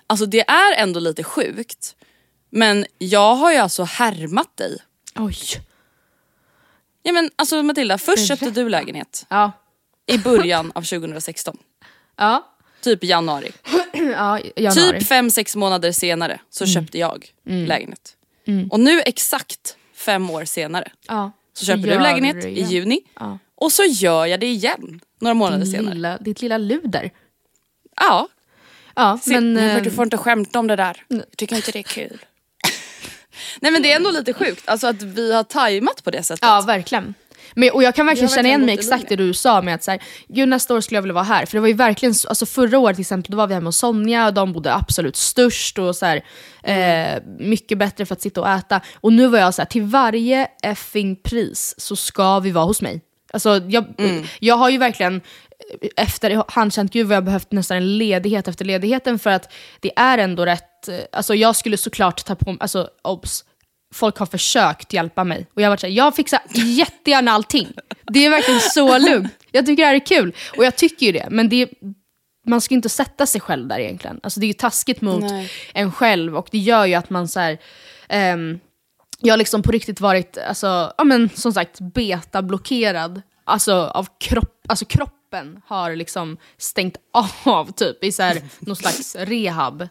C: Alltså det är ändå lite sjukt. Men jag har ju alltså härmat dig.
B: Oj.
C: Ja men alltså Matilda, först köpte du lägenhet
B: Ja.
C: i början av 2016.
B: Ja.
C: Typ januari.
B: Ja, januari. Mm.
C: Typ fem sex månader senare så köpte jag lägenhet. Och nu exakt fem år senare
B: ja.
C: Så köper du lägenhet i juni.
B: Ja.
C: Och så gör jag det igen några månader
B: Din
C: senare.
B: lilla, ditt lilla luder.
C: Ja,
B: Ja,
C: Se,
B: men...
C: men,
B: eh,
C: du får inte skämta om det där. Jag tycker inte det är kul. Nej men det är ändå lite sjukt alltså att vi har tajmat på det sättet.
B: Ja, verkligen. Men, och jag kan verkligen
C: har
B: känna igen mig exakt det du sa med att så här, gud nästa år skulle jag vilja vara här. För det var ju verkligen, så- alltså förra året till exempel, då var vi hemma hos Sonja och de bodde absolut störst och så här, eh, mycket bättre för att sitta och äta. Och nu var jag så här, till varje effing pris så ska vi vara hos mig. Alltså jag, jag har ju verkligen eh, efter hand känt, gud vad jag behövt nästan en ledighet efter ledigheten för att det är ändå rätt, eh, alltså jag skulle såklart ta på mig, alltså obs, folk har försökt hjälpa mig. Och jag har varit såhär, jag fixar jättegärna allting. Det är verkligen så lugnt. Jag tycker det här är kul. Och jag tycker ju det. Men det man ska inte sätta sig själv där egentligen. Alltså det är ju taskigt mot
C: Nej.
B: en själv och det gör ju att man så här, ehm, jag har liksom på riktigt varit, alltså, ja men som sagt, betablockerad. Alltså av kropp, alltså kroppen har liksom stängt av typ i så här, någon slags rehab.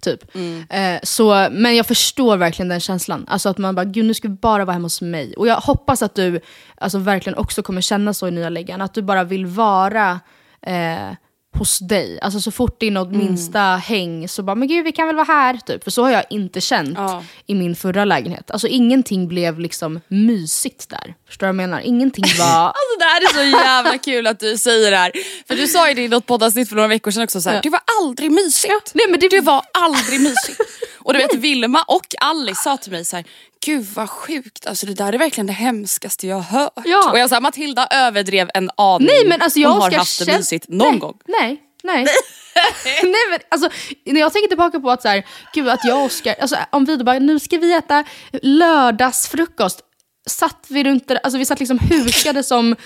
B: Typ. Eh, så, men jag förstår verkligen den känslan. Alltså att man bara, gud nu ska vi bara vara hemma hos mig. Och jag hoppas att du alltså, verkligen också kommer känna så i nya läggan. Att du bara vill vara eh, hos dig. Alltså så fort det är något minsta häng så bara, men gud vi kan väl vara här. Typ. För så har jag inte känt
C: Ja.
B: i min förra lägenhet. Alltså ingenting blev liksom mysigt där. Förstår du vad jag menar? Ingenting var...
C: Alltså det här är så jävla kul att du säger det här. För du sa ju det i något poddavsnitt för några veckor sedan också så här,
B: Ja.
C: det var aldrig mysigt.
B: nej, men det-
C: det var aldrig mysigt. Och du vet Vilma och Alice sa till mig så här, gud vad sjukt, alltså det där är verkligen det hemskaste jag har hört.
B: Ja.
C: Och jag sa Matilda överdrev en aning.
B: Nej men alltså jag
C: Hon har haft det
B: känt-
C: mysigt någon
B: nej,
C: gång.
B: Nej, nej. nej men alltså, när jag tänker tillbaka på att så här, gud att jag och Oskar, alltså om vi då bara, nu ska vi äta lördagsfrukost. Satt vi runt det, alltså vi satt liksom hukade som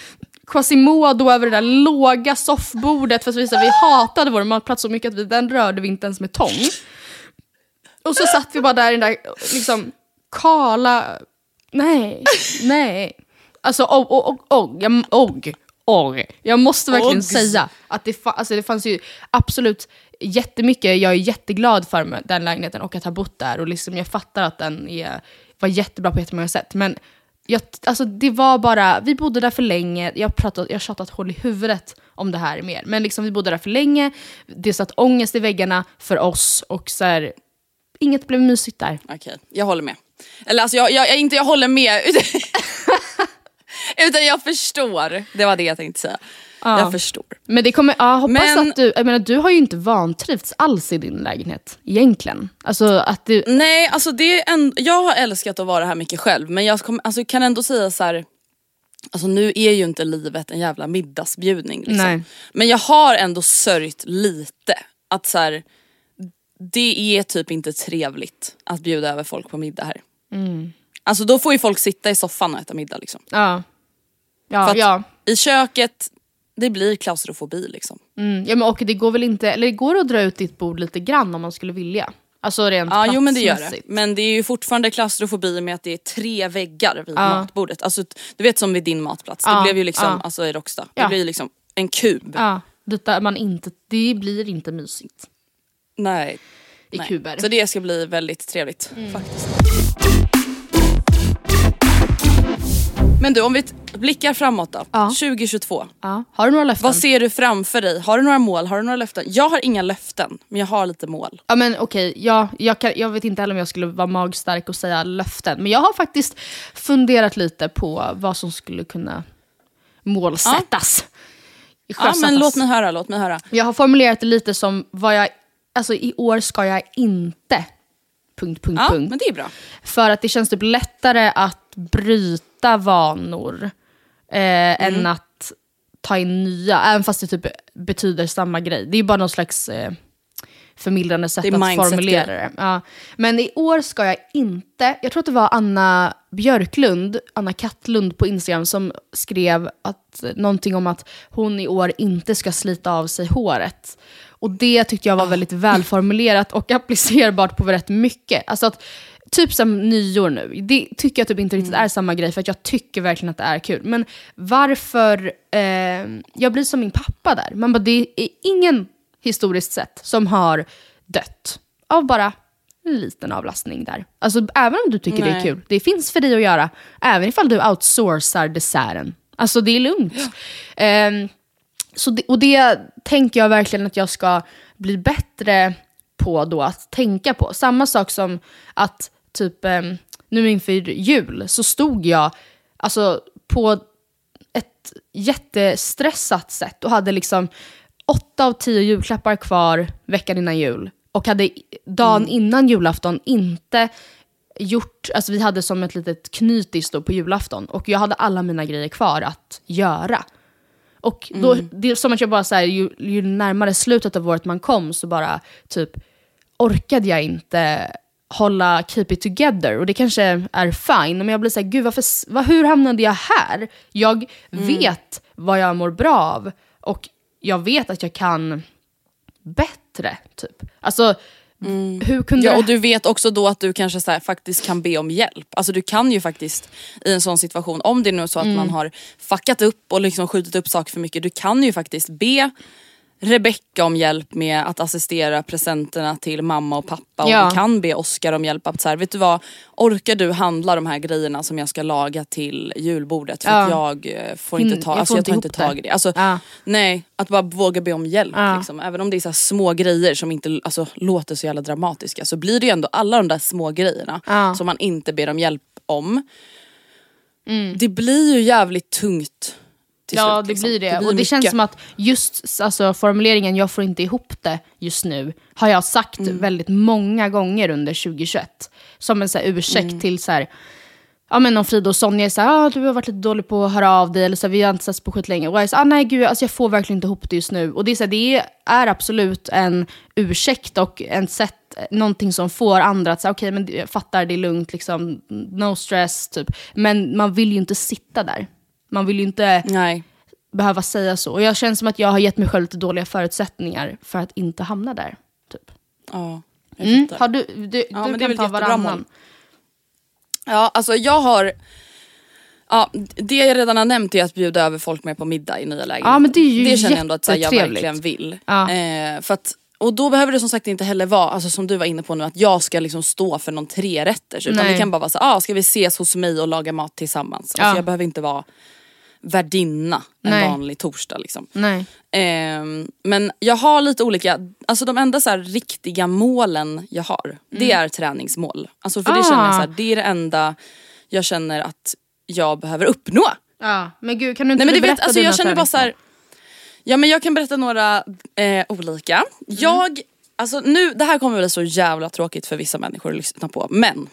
B: Quasimodo över det där låga soffbordet för att vi, så här, vi hatade vår matplats så mycket att vi, den rörde vi inte ens med tång. Och så satt vi bara där i den där liksom kala, nej, nej. Alltså och, och, och, och, jag, och, och. jag måste verkligen
C: Oggs.
B: säga att det, fa- alltså det fanns ju absolut jättemycket, jag är jätteglad för den lägenheten och att ha bott där och liksom jag fattar att den är var jättebra på jättemånga sätt. Men jag, alltså det var bara, vi bodde där för länge, jag har tjatat hål i huvudet om det här mer. Men liksom, vi bodde där för länge, det satt ångest i väggarna för oss och så här, inget blev mysigt där.
C: Okej, jag håller med. Eller alltså jag, jag, jag, inte jag håller med, utan, utan jag förstår. Det var det jag tänkte säga.
B: Ja.
C: Jag förstår.
B: Men det kommer, ja, hoppas
C: Men-
B: att du, jag menar du har ju inte vantrivts alls i din lägenhet egentligen. Alltså att du,
C: Nej, alltså det är en, jag har älskat att vara här mycket själv men jag kom, alltså, kan ändå säga så här. Alltså nu är ju inte livet en jävla middagsbjudning liksom.
B: Nej.
C: Men jag har ändå sörjt lite att så här, det är typ inte trevligt att bjuda över folk på middag här.
B: Mm.
C: Alltså då får ju folk sitta i soffan och äta middag liksom.
B: ja.
C: För
B: Ja,
C: att
B: ja.
C: I köket, det blir klaustrofobi liksom.
B: Mm, ja men och det går väl inte, eller det går att dra ut ditt bord lite grann om man skulle vilja. Alltså rent
C: Ja jo men det gör det. Men det är ju fortfarande klaustrofobi med att det är tre väggar vid
B: Ja.
C: matbordet. Alltså du vet som vid din matplats,
B: Ja,
C: det blev ju liksom,
B: ja.
C: alltså i Råcksta, det blir ju liksom en kub.
B: Ja, där man inte, det blir inte mysigt
C: Nej.
B: i
C: nej.
B: kuber. Mm.
C: Så det ska bli väldigt trevligt faktiskt. Men du om vi blickar framåt då,
B: Ja.
C: 2022.
B: ja. Har du några löften?
C: Vad ser du framför dig? Har du några mål? Har du några löften? Jag har inga löften, men jag har lite mål.
B: Ja men okej, ja, jag, kan, jag vet inte heller om jag skulle vara magstark och säga löften. Men jag har faktiskt funderat lite på vad som skulle kunna målsättas.
C: Ja
B: Sjösättas.
C: men låt mig höra, låt mig höra.
B: Jag har formulerat det lite som vad jag, alltså i år ska jag inte... Punkt, punkt,
C: Ja
B: punkt.
C: men det är bra.
B: För att det känns typ lättare att bryta vanor eh,
C: Mm.
B: än att ta in nya, även fast det typ betyder samma grej. Det är bara någon slags eh, förmildrande sätt att formulera det. Ja. Men i år ska jag inte, jag tror att det var Anna Björklund, Anna Kattlund på Instagram som skrev att, någonting om att hon i år inte ska slita av sig håret. Och det tyckte jag var väldigt välformulerat och applicerbart på rätt mycket. Alltså att, typ som nyår nu, det tycker jag typ inte riktigt är samma grej för att jag tycker verkligen att det är kul. Men varför, eh, jag blir som min pappa där. Man bara, det är ingen historiskt sett som har dött av bara en liten avlastning där. Alltså även om du tycker det är
C: Nej.
B: kul, det finns för dig att göra. Även ifall du outsourcar desserten. Alltså det är lugnt. Ehm, så det, och det tänker jag verkligen att jag ska bli bättre på då att tänka på. Samma sak som att typ nu inför jul så stod jag alltså på ett jättestressat sätt och hade liksom åtta av tio julklappar kvar veckan innan jul. Och hade dagen innan julafton inte gjort, alltså vi hade som ett litet knytis då på julafton och jag hade alla mina grejer kvar att göra. Och då, det är som att jag bara så här, ju, ju närmare slutet av året man kom så bara typ orkade jag inte hålla keep it together. Och det kanske är fine, men jag blir såhär, gud varför, vad, hur hamnade jag här? Jag vet vad jag mår bra av och jag vet att jag kan bättre. Typ. Alltså, hur kunde
C: Ja och du vet också då att du kanske så här, faktiskt kan be om hjälp. Alltså du kan ju faktiskt i en sån situation, om det är nu så att
B: Mm.
C: man har fuckat upp och liksom skjutit upp saker för mycket, du kan ju faktiskt be Rebecca om hjälp med att assistera presenterna till mamma och pappa
B: Ja.
C: och du kan be Oscar om hjälp. Att så här, vet du vad, orkar du handla de här grejerna som jag ska laga till julbordet? För
B: Ja.
C: att jag eh, får inte ta,
B: jag
C: alltså jag
B: inte
C: tar inte tag i det. Alltså,
B: Ja.
C: Nej, att bara våga be om hjälp.
B: Ja.
C: Liksom. Även om det är så små grejer som inte alltså, låter så jävla dramatiska så blir det ju ändå alla de där små grejerna
B: Ja.
C: som man inte ber om hjälp om. Det blir ju jävligt tungt
B: Ja,
C: slut.
B: det
C: liksom.
B: blir det. och det
C: mycket.
B: känns som att just alltså, formuleringen “jag får inte ihop det just nu” har jag sagt
C: Mm.
B: väldigt många gånger under 2021. Som en så här, ursäkt
C: Mm.
B: till så här, ja men om Frida och Sonja är så här, ah, du har varit lite dålig på att höra av dig, eller så här, vi har inte setts på skitlänge. Och jag är så ah, nej gud, alltså, jag får verkligen inte ihop det just nu. Och det är, så här, det är absolut en ursäkt och en sätt, någonting som får andra att säga, okej men jag fattar, det är lugnt, liksom, no stress, typ. Men man vill ju inte sitta där. Man vill ju inte
C: Nej.
B: behöva säga så. Och jag känner som att jag har gett mig själv lite dåliga förutsättningar för att inte hamna där. Typ.
C: Ja, jag
B: Mm. Har du, du, du
C: Ja, är
B: kan ta varannan.
C: mål. Ja, alltså jag har... Ja, det jag redan har nämnt är att bjuda över folk med på middag i nya lägenheten.
B: Ja, men det är ju
C: Det känner jag ändå att här, jag verkligen vill.
B: Ja.
C: Eh, för att, och då behöver det som sagt inte heller vara, alltså som du var inne på nu, att jag ska liksom stå för någon trerätters. Utan
B: Nej.
C: det kan bara vara så ah, ska vi ses hos mig och laga mat tillsammans?
B: Ja.
C: Alltså jag behöver inte vara värdinna en
B: Nej.
C: vanlig torsdag liksom. Ehm, men jag har lite olika, alltså de enda så riktiga målen jag har, det är träningsmål. Alltså för det
B: Mm. Ah.
C: känner jag så här, det är det enda jag känner att jag behöver uppnå.
B: Ja, men gud kan du inte
C: Nej men du vet,
B: berätta
C: alltså
B: dina
C: jag känner bara så här, ja men jag kan berätta några eh, olika.
B: Mm.
C: Jag, alltså nu, det här kommer bli så jävla tråkigt för vissa människor att lyssna på men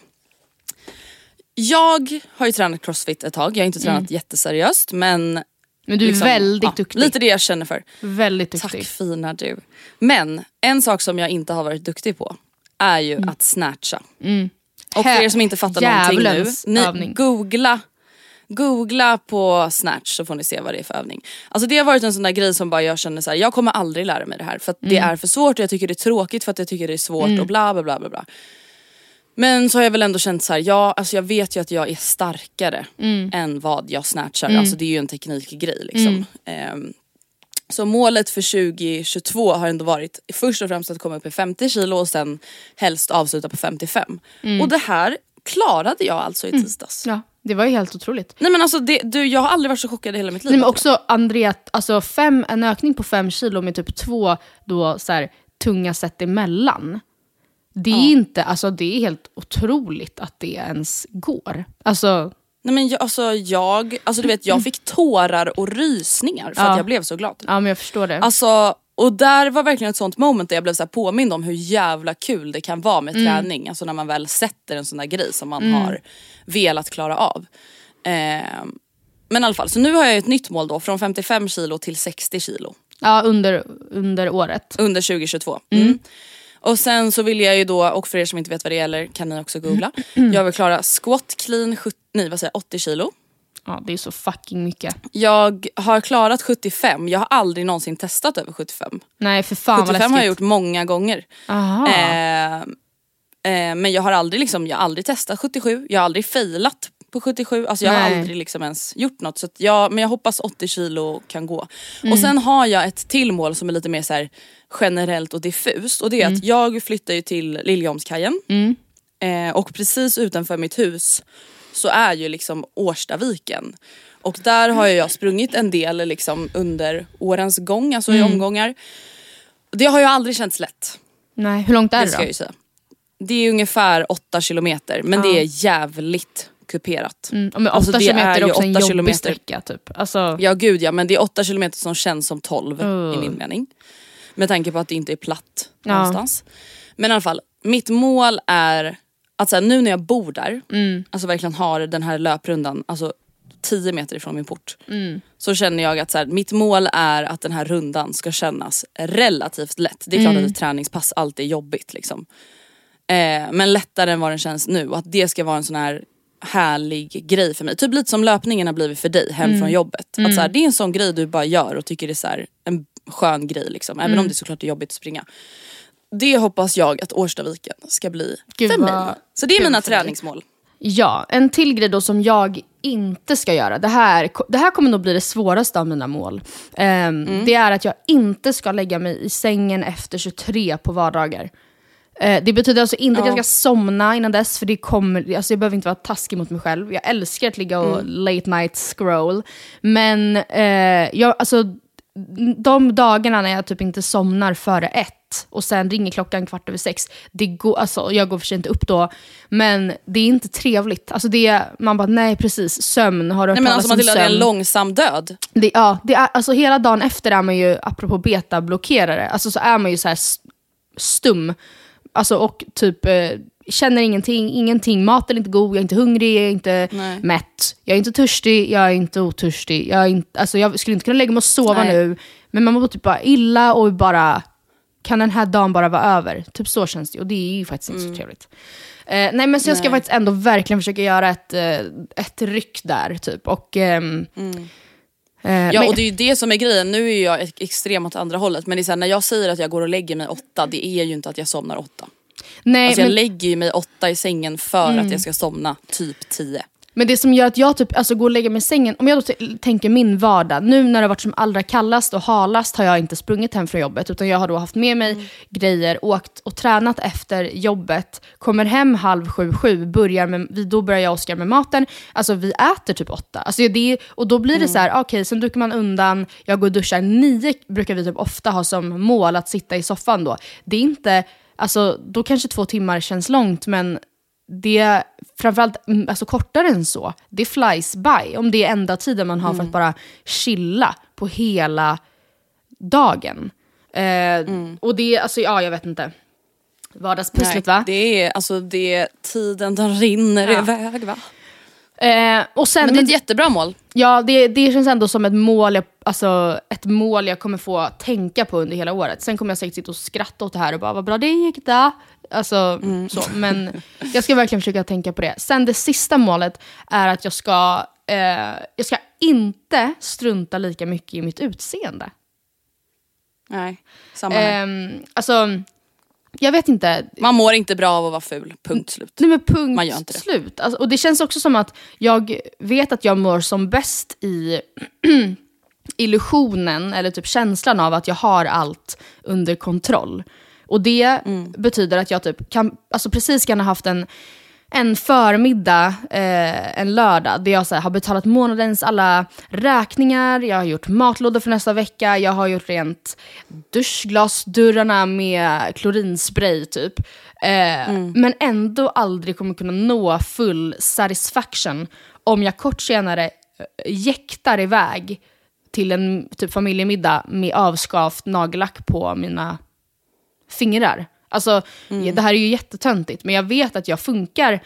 C: jag har ju tränat crossfit ett tag, jag har inte tränat jätteseriöst men
B: Mm. Men du är
C: liksom,
B: väldigt
C: ja,
B: duktig.
C: Lite det jag känner för.
B: Väldigt duktig.
C: Tack fina du. Men en sak som jag inte har varit duktig på är ju
B: Mm.
C: att snatcha. Och för er som inte fattar någonting nu, ni googla Googla på snatch så får ni se vad det är för övning. Alltså det har varit en sån där grej som bara jag känner så här, jag kommer aldrig lära mig det här för att det
B: Mm.
C: är för svårt och jag tycker det är tråkigt för att jag tycker det är svårt och bla bla bla bla bla. Men så har jag väl ändå känt så här, ja alltså jag vet ju att jag är starkare
B: Mm.
C: än vad jag snatchar. Alltså det är ju en teknikgrej liksom. Ehm, så målet för 2022 har ändå varit först och främst att komma upp i 50 kilo och sen helst avsluta på 55. Och det här klarade jag alltså i tisdags.
B: Ja, det var ju helt otroligt.
C: Nej men alltså det, du, jag har aldrig varit så chockad i hela mitt liv.
B: Nej, men också Andrea, alltså fem, en ökning på fem kilo med typ två då, så här, tunga set emellan. Det är inte, alltså det är helt otroligt att det ens går. Alltså,
C: Nej men jag, alltså jag, alltså du vet jag fick tårar och rysningar för
B: Ja.
C: att jag blev så glad.
B: ja men jag förstår det.
C: Alltså, och där var verkligen ett sånt moment där jag blev så här påmind om hur jävla kul det kan vara med
B: Mm.
C: träning. Alltså när man väl sätter en sån där grej som man har velat klara av. Ehm, men i alla fall, så nu har jag ett nytt mål då från 55 kilo till 60 kilo
B: ja, under, under året.
C: under 2022. Mm. Och sen så vill jag ju då, och för er som inte vet vad det gäller kan ni också googla. Jag vill klara squat clean 70, nej, vad säger, jag, 80 kilo.
B: Ja, det är så fucking mycket.
C: Jag har klarat 75, jag har aldrig någonsin testat över 75.
B: Nej för fan vad
C: 75
B: läskigt.
C: har jag gjort många gånger.
B: Aha.
C: Eh, eh, men jag har aldrig liksom, jag har aldrig testat 77, jag har aldrig failat på 77, alltså jag har
B: Nej.
C: aldrig liksom ens gjort något. Så jag, men jag hoppas 80 kilo kan gå.
B: Mm.
C: Och sen har jag ett till mål som är lite mer så generellt och diffust och det är
B: Mm.
C: att jag flyttar ju till Liljeholmskajen eh, och precis utanför mitt hus så är ju liksom Årstaviken. Och där har jag sprungit en del liksom under årens gång, alltså
B: Mm.
C: i omgångar. Det har ju aldrig känts lätt.
B: Nej, hur långt är
C: Det
B: det
C: ska
B: då?
C: jag ju säga. Det är ungefär 8 kilometer men det är jävligt kuperat.
B: Mm, men 8
C: Alltså, det
B: kilometer är också en jobbig
C: kilometer.
B: sträcka typ. Alltså,
C: Ja gud ja men det är 8 kilometer som känns som 12
B: Uh.
C: i min mening. Med tanke på att det inte är platt
B: Ja.
C: någonstans. Men i alla fall, mitt mål är att så här, nu när jag bor där,
B: Mm.
C: alltså verkligen har den här löprundan, alltså 10 meter ifrån min port.
B: Mm.
C: Så känner jag att så här, mitt mål är att den här rundan ska kännas relativt lätt. Det är klart
B: Mm.
C: att ett träningspass alltid är jobbigt liksom. Eh, men lättare än vad den känns nu och att det ska vara en sån här härlig grej för mig. Typ lite som löpningen har blivit för dig hem
B: Mm.
C: från jobbet. Att så här, det är en sån grej du bara gör och tycker det är så här, en skön grej liksom.
B: Mm.
C: Även om det såklart är jobbigt att springa. Det hoppas jag att Årstaviken ska bli
B: Gud,
C: för mig. Så det är mina träningsmål.
B: Ja, en till grej då som jag inte ska göra. Det här, det här kommer nog bli det svåraste av mina mål. Ehm,
C: Mm.
B: Det är att jag inte ska lägga mig i sängen efter 23 på vardagar. Eh, det betyder alltså inte att jag ska somna innan dess, för det kommer, alltså jag behöver inte vara taskig mot mig själv. Jag älskar att ligga och late night scroll. Men eh, jag, alltså, de dagarna när jag typ inte somnar före ett och sen ringer klockan kvart över sex, det går, alltså, jag går för sig inte upp då, men det är inte trevligt. Alltså det man bara nej precis, sömn, har du hört
C: Nej men alltså Matilda det är en
B: sömn?
C: långsam död.
B: Det, ja, det är, alltså hela dagen efter är man ju, apropå betablockerare, alltså så är man ju så här stum. Alltså och typ eh, känner ingenting, ingenting, maten är inte god, jag är inte hungrig, jag är inte
C: Nej.
B: mätt, jag är inte törstig, jag är inte otörstig. Jag, är inte, alltså jag skulle inte kunna lägga mig och sova
C: Nej.
B: nu, men man mår typ bara illa och bara, kan den här dagen bara vara över? Typ så känns det och det är ju faktiskt inte så trevligt. Eh, nej men så jag ska
C: Nej.
B: faktiskt ändå verkligen försöka göra ett, eh, ett ryck där typ. Och, ehm, eh,
C: Ja
B: men-
C: och det är ju det som är grejen, nu är jag ex- extrem åt andra hållet men det är så här, när jag säger att jag går och lägger mig åtta, det är ju inte att jag somnar åtta.
B: nej,
C: Alltså
B: men,
C: jag lägger ju mig åtta i sängen för att jag ska somna typ tio.
B: Men det som gör att jag typ, alltså, går och lägger mig i sängen, om jag då tänker min vardag, nu när det har varit som allra kallast och halast har jag inte sprungit hem från jobbet, utan jag har då haft med mig grejer, åkt och tränat efter jobbet, kommer hem halv sju, sju, börjar med, då börjar jag och Oskar med maten, alltså vi äter typ åtta. Alltså, det, och då blir det så här, okej, sen dukar man undan, jag går och duschar, nio brukar vi typ ofta ha som mål att sitta i soffan då. Det är inte, alltså då kanske två timmar känns långt, men det, framförallt mm, alltså kortare än så, det flies by. Om det är enda tiden man har för att bara chilla på hela dagen. Eh, Och det, alltså ja, jag vet inte. Vardagspusslet va?
C: Det är alltså det, tiden den rinner
B: Ja.
C: iväg va?
B: Eh, och sen,
C: Men det är ett jättebra mål.
B: Ja, det, det känns ändå som ett mål, jag, alltså, ett mål jag kommer få tänka på under hela året. Sen kommer jag säkert sitta och skratta åt det här och bara vad bra det gick då. Alltså, så. Men jag ska verkligen försöka tänka på det. Sen det sista målet är att jag ska, eh, jag ska inte strunta lika mycket i mitt utseende.
C: Nej, samma här.
B: Ehm, alltså, jag vet inte.
C: Man mår inte bra av att vara ful, punkt slut.
B: Nej men punkt
C: Man gör inte det.
B: slut. Alltså, och det känns också som att jag vet att jag mår som bäst i illusionen, eller typ känslan av att jag har allt under kontroll. Och det
C: Mm.
B: betyder att jag typ kan, alltså precis kan ha haft en, en förmiddag, eh, en lördag, där jag så här, har betalat månadens alla räkningar, jag har gjort matlådor för nästa vecka, jag har gjort rent duschglasdörrarna med klorinspray typ. Eh, Men ändå aldrig kommer kunna nå full satisfaction om jag kort senare eh, jäktar iväg till en typ familjemiddag med avskavt nagellack på mina fingrar. Alltså, det här är ju jättetöntigt, men jag vet att jag funkar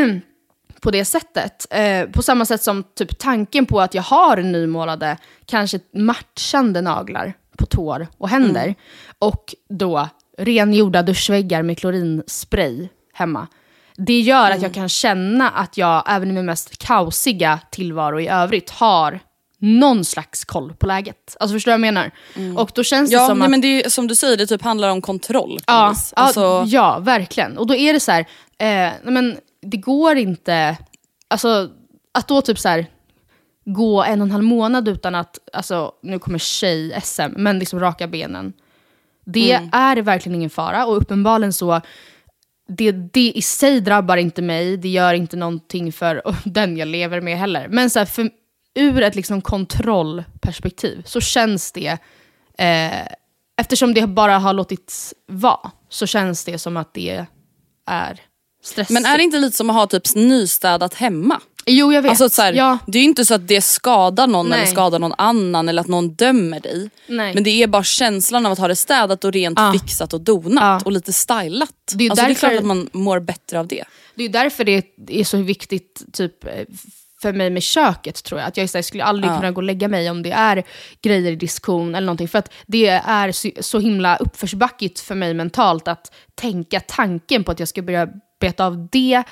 B: på det sättet. Eh, på samma sätt som typ tanken på att jag har nymålade, kanske matchande naglar på tår och händer. Och då rengjorda duschväggar med klorinspray hemma. Det gör att jag kan känna att jag, även i min mest kaosiga tillvaro i övrigt, har någon slags koll på läget. Alltså förstår du vad jag menar? Och då känns det
C: Ja,
B: som
C: nej,
B: att...
C: men det är, som du säger, det typ handlar om kontroll.
B: Ja,
C: Alltså,
B: ja, verkligen. Och då är det så här, eh, men det går inte, alltså att då typ så här gå en och en halv månad utan att, alltså nu kommer tjej-SM, men liksom raka benen. Det
C: Mm.
B: är verkligen ingen fara och uppenbarligen så, det, det i sig drabbar inte mig, det gör inte någonting för den jag lever med heller. Men så här, för, ur ett liksom kontrollperspektiv så känns det eh, eftersom det bara har låtits vara så känns det som att det är stressigt.
C: men är det inte lite som att ha typ nystädat hemma?
B: Jo, jag vet.
C: Alltså, så här,
B: ja.
C: Det är ju inte så att det skadar någon
B: Nej.
C: eller skadar någon annan eller att någon dömer dig.
B: Nej.
C: Men det är bara känslan av att ha det städat och rent
B: Ja.
C: fixat och donat
B: Ja.
C: och lite stylat.
B: Det är
C: alltså, det är
B: därför-
C: klart att man mår bättre av det.
B: Det är därför det är så viktigt typ, eh, för mig med köket tror jag. Att jag här, skulle aldrig
C: Ja.
B: kunna gå och lägga mig om det är grejer i diskon eller någonting. För att det är så, himla uppförsbackigt för mig mentalt att tänka tanken på att jag ska börja beta av det,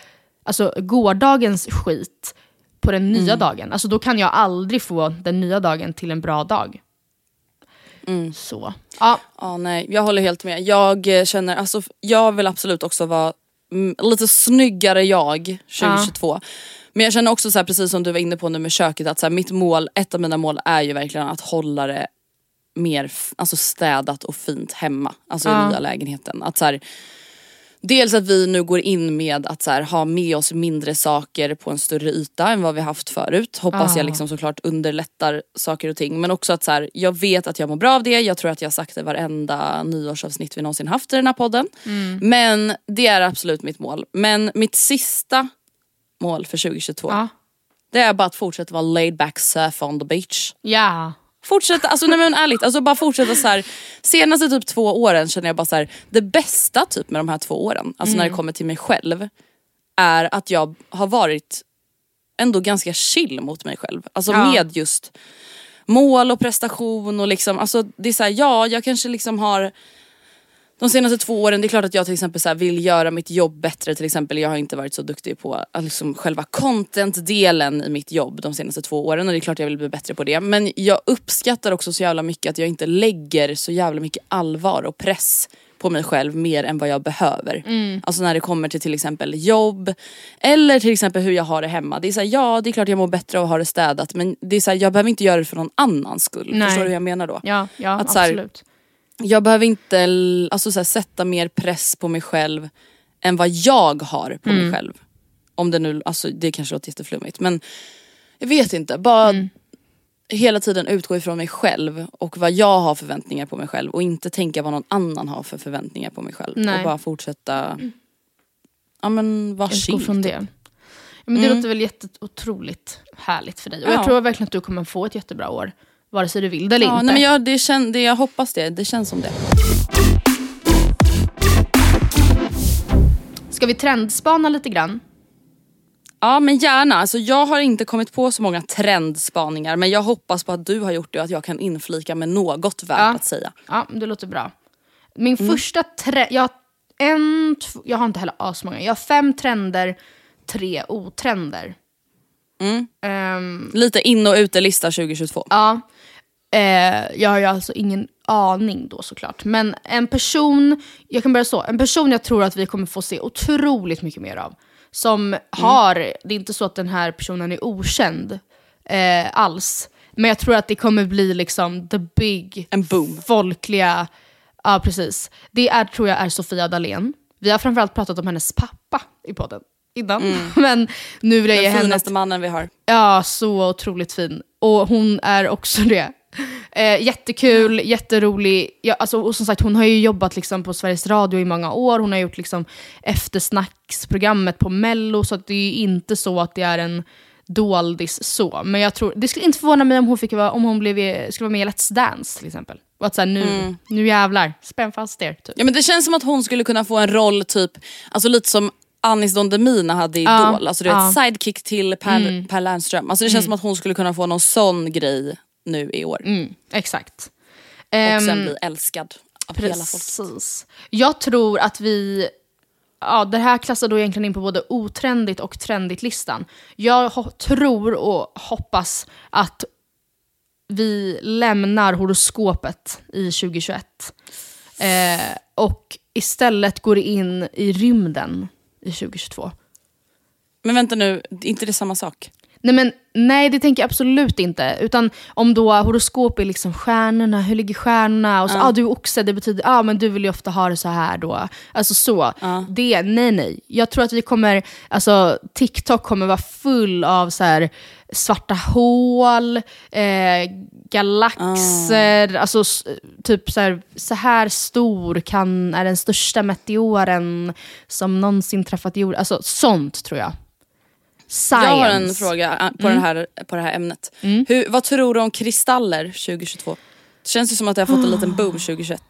B: alltså gårdagens skit, på den nya
C: Mm.
B: dagen. Alltså då kan jag aldrig få den nya dagen till en bra dag.
C: Mm.
B: Så. Ja,
C: Ja, nej, jag håller helt med. Jag eh, känner, alltså, jag vill absolut också vara lite snyggare jag 2022. Men jag känner också så här, precis som du var inne på nu med köket att så här, mitt mål, ett av mina mål är ju verkligen att hålla det mer alltså städat och fint hemma. Alltså i
B: Ja.
C: nya lägenheten. Att så här, Dels att vi nu går in med att så här, ha med oss mindre saker på en större yta än vad vi haft förut. Hoppas
B: Ah.
C: jag liksom såklart underlättar saker och ting. Men också att så här, jag vet att jag mår bra av det. Jag tror att jag har sagt det i varenda nyårsavsnitt vi någonsin haft i den här podden.
B: Mm.
C: Men det är absolut mitt mål. Men mitt sista mål för 2022
B: ja.
C: det är bara att fortsätta vara laid back surf on the beach.
B: ja.
C: Fortsätta, alltså nej men ärligt, alltså bara fortsätta så här. Senaste typ två åren känner jag bara så här, det bästa typ med de här två åren, alltså när det kommer till mig själv, är att jag har varit ändå ganska chill mot mig själv. Alltså
B: Ja.
C: med just mål och prestation och liksom, alltså det är så här, ja jag kanske liksom har de senaste två åren, det är klart att jag till exempel så vill göra mitt jobb bättre till exempel. Jag har inte varit så duktig på att liksom själva content-delen i mitt jobb de senaste två åren och det är klart jag vill bli bättre på det. Men jag uppskattar också så jävla mycket att jag inte lägger så jävla mycket allvar och press på mig själv mer än vad jag behöver.
B: Mm.
C: Alltså när det kommer till till exempel jobb eller till exempel hur jag har det hemma. Det är så här, ja det är klart jag mår bättre av att ha det städat men det är så här, jag behöver inte göra det för någon annans skull.
B: Nej.
C: Förstår du hur jag menar då?
B: Ja, ja
C: Att så här-
B: absolut.
C: Jag behöver inte alltså, så här, sätta mer press på mig själv än vad jag har på
B: Mm.
C: mig själv. Om det nu, alltså det kanske låter jätteflummigt men jag vet inte. Bara
B: Mm.
C: hela tiden utgå ifrån mig själv och vad jag har förväntningar på mig själv och inte tänka vad någon annan har för förväntningar på mig själv.
B: Nej.
C: Och bara fortsätta, ja men vara chill.
B: från
C: typ.
B: det. Ja, men det
C: Mm.
B: låter väl jätteotroligt härligt för dig. Och
C: Ja.
B: jag tror verkligen att du kommer få ett jättebra år. Vare sig du vill det eller
C: Ja,
B: inte.
C: nej, men jag, det kän, det, jag hoppas det, det känns som det.
B: Ska vi trendspana lite grann?
C: Ja men gärna, alltså, jag har inte kommit på så många trendspaningar men jag hoppas på att du har gjort det och att jag kan inflika med något värt
B: Ja.
C: att säga.
B: Ja, det låter bra. Min
C: Mm.
B: första trend... Jag en, två, jag har inte heller asmånga. Jag har fem trender, tre otrender.
C: Mm.
B: Ehm,
C: Lite in och utelista 2022.
B: ja. Eh, jag har ju alltså ingen aning då såklart. Men en person, jag kan börja så. En person jag tror att vi kommer få se otroligt mycket mer av. Som
C: Mm.
B: har, det är inte så att den här personen är okänd eh, alls. Men jag tror att det kommer bli liksom the big
C: En boom.
B: folkliga... Ja, precis. Det är, tror jag är Sofia Dalén. Vi har framförallt pratat om hennes pappa i podden innan. Men nu vill jag ge
C: Den
B: henne...
C: finaste mannen vi har.
B: Ja, så otroligt fin. Och hon är också det. Eh, jättekul, jätterolig. Ja, alltså, och som sagt, hon har ju jobbat liksom, på Sveriges Radio i många år. Hon har gjort liksom, eftersnacksprogrammet på Mello. Så att det är ju inte så att det är en doldis så. Men jag tror, det skulle inte förvåna mig om hon, fick om hon blev, skulle vara med i Let's Dance till exempel. Och att så här, nu, nu jävlar, spänn fast er. Typ.
C: Ja men det känns som att hon skulle kunna få en roll typ, alltså lite som Anis Don Demina hade i Idol. Alltså du
B: ja.
C: vet sidekick till Per, per Lernström. Alltså det känns som att hon skulle kunna få någon sån grej nu i år.
B: Mm, exakt.
C: Och sen
B: Ehm,
C: bli älskad av hela folket.
B: Precis. Jag tror att vi... Ja, det här klassar då egentligen in på både otrendigt och trendigt-listan. Jag tror och hoppas att vi lämnar horoskopet i 2021. Eh, och istället går in i rymden i 2022.
C: Men vänta nu, är inte det samma sak?
B: Nej, men, nej, det tänker jag absolut inte. Utan om då horoskop är liksom stjärnorna, hur ligger stjärnorna? Och så, ah, du är oxe, det betyder ah, men du vill ju ofta ha det så här då. Alltså så. Det, nej nej. Jag tror att vi kommer, alltså TikTok kommer vara full av så här svarta hål, eh, galaxer, alltså s- typ så här, så här stor kan, är den största meteoren som någonsin träffat jorden. Alltså sånt tror jag. Science.
C: Jag har en fråga äh, på,
B: Mm.
C: det, här, på det här ämnet. Hur, vad tror du om kristaller 2022? Det känns ju som att det har fått en liten boom 2021.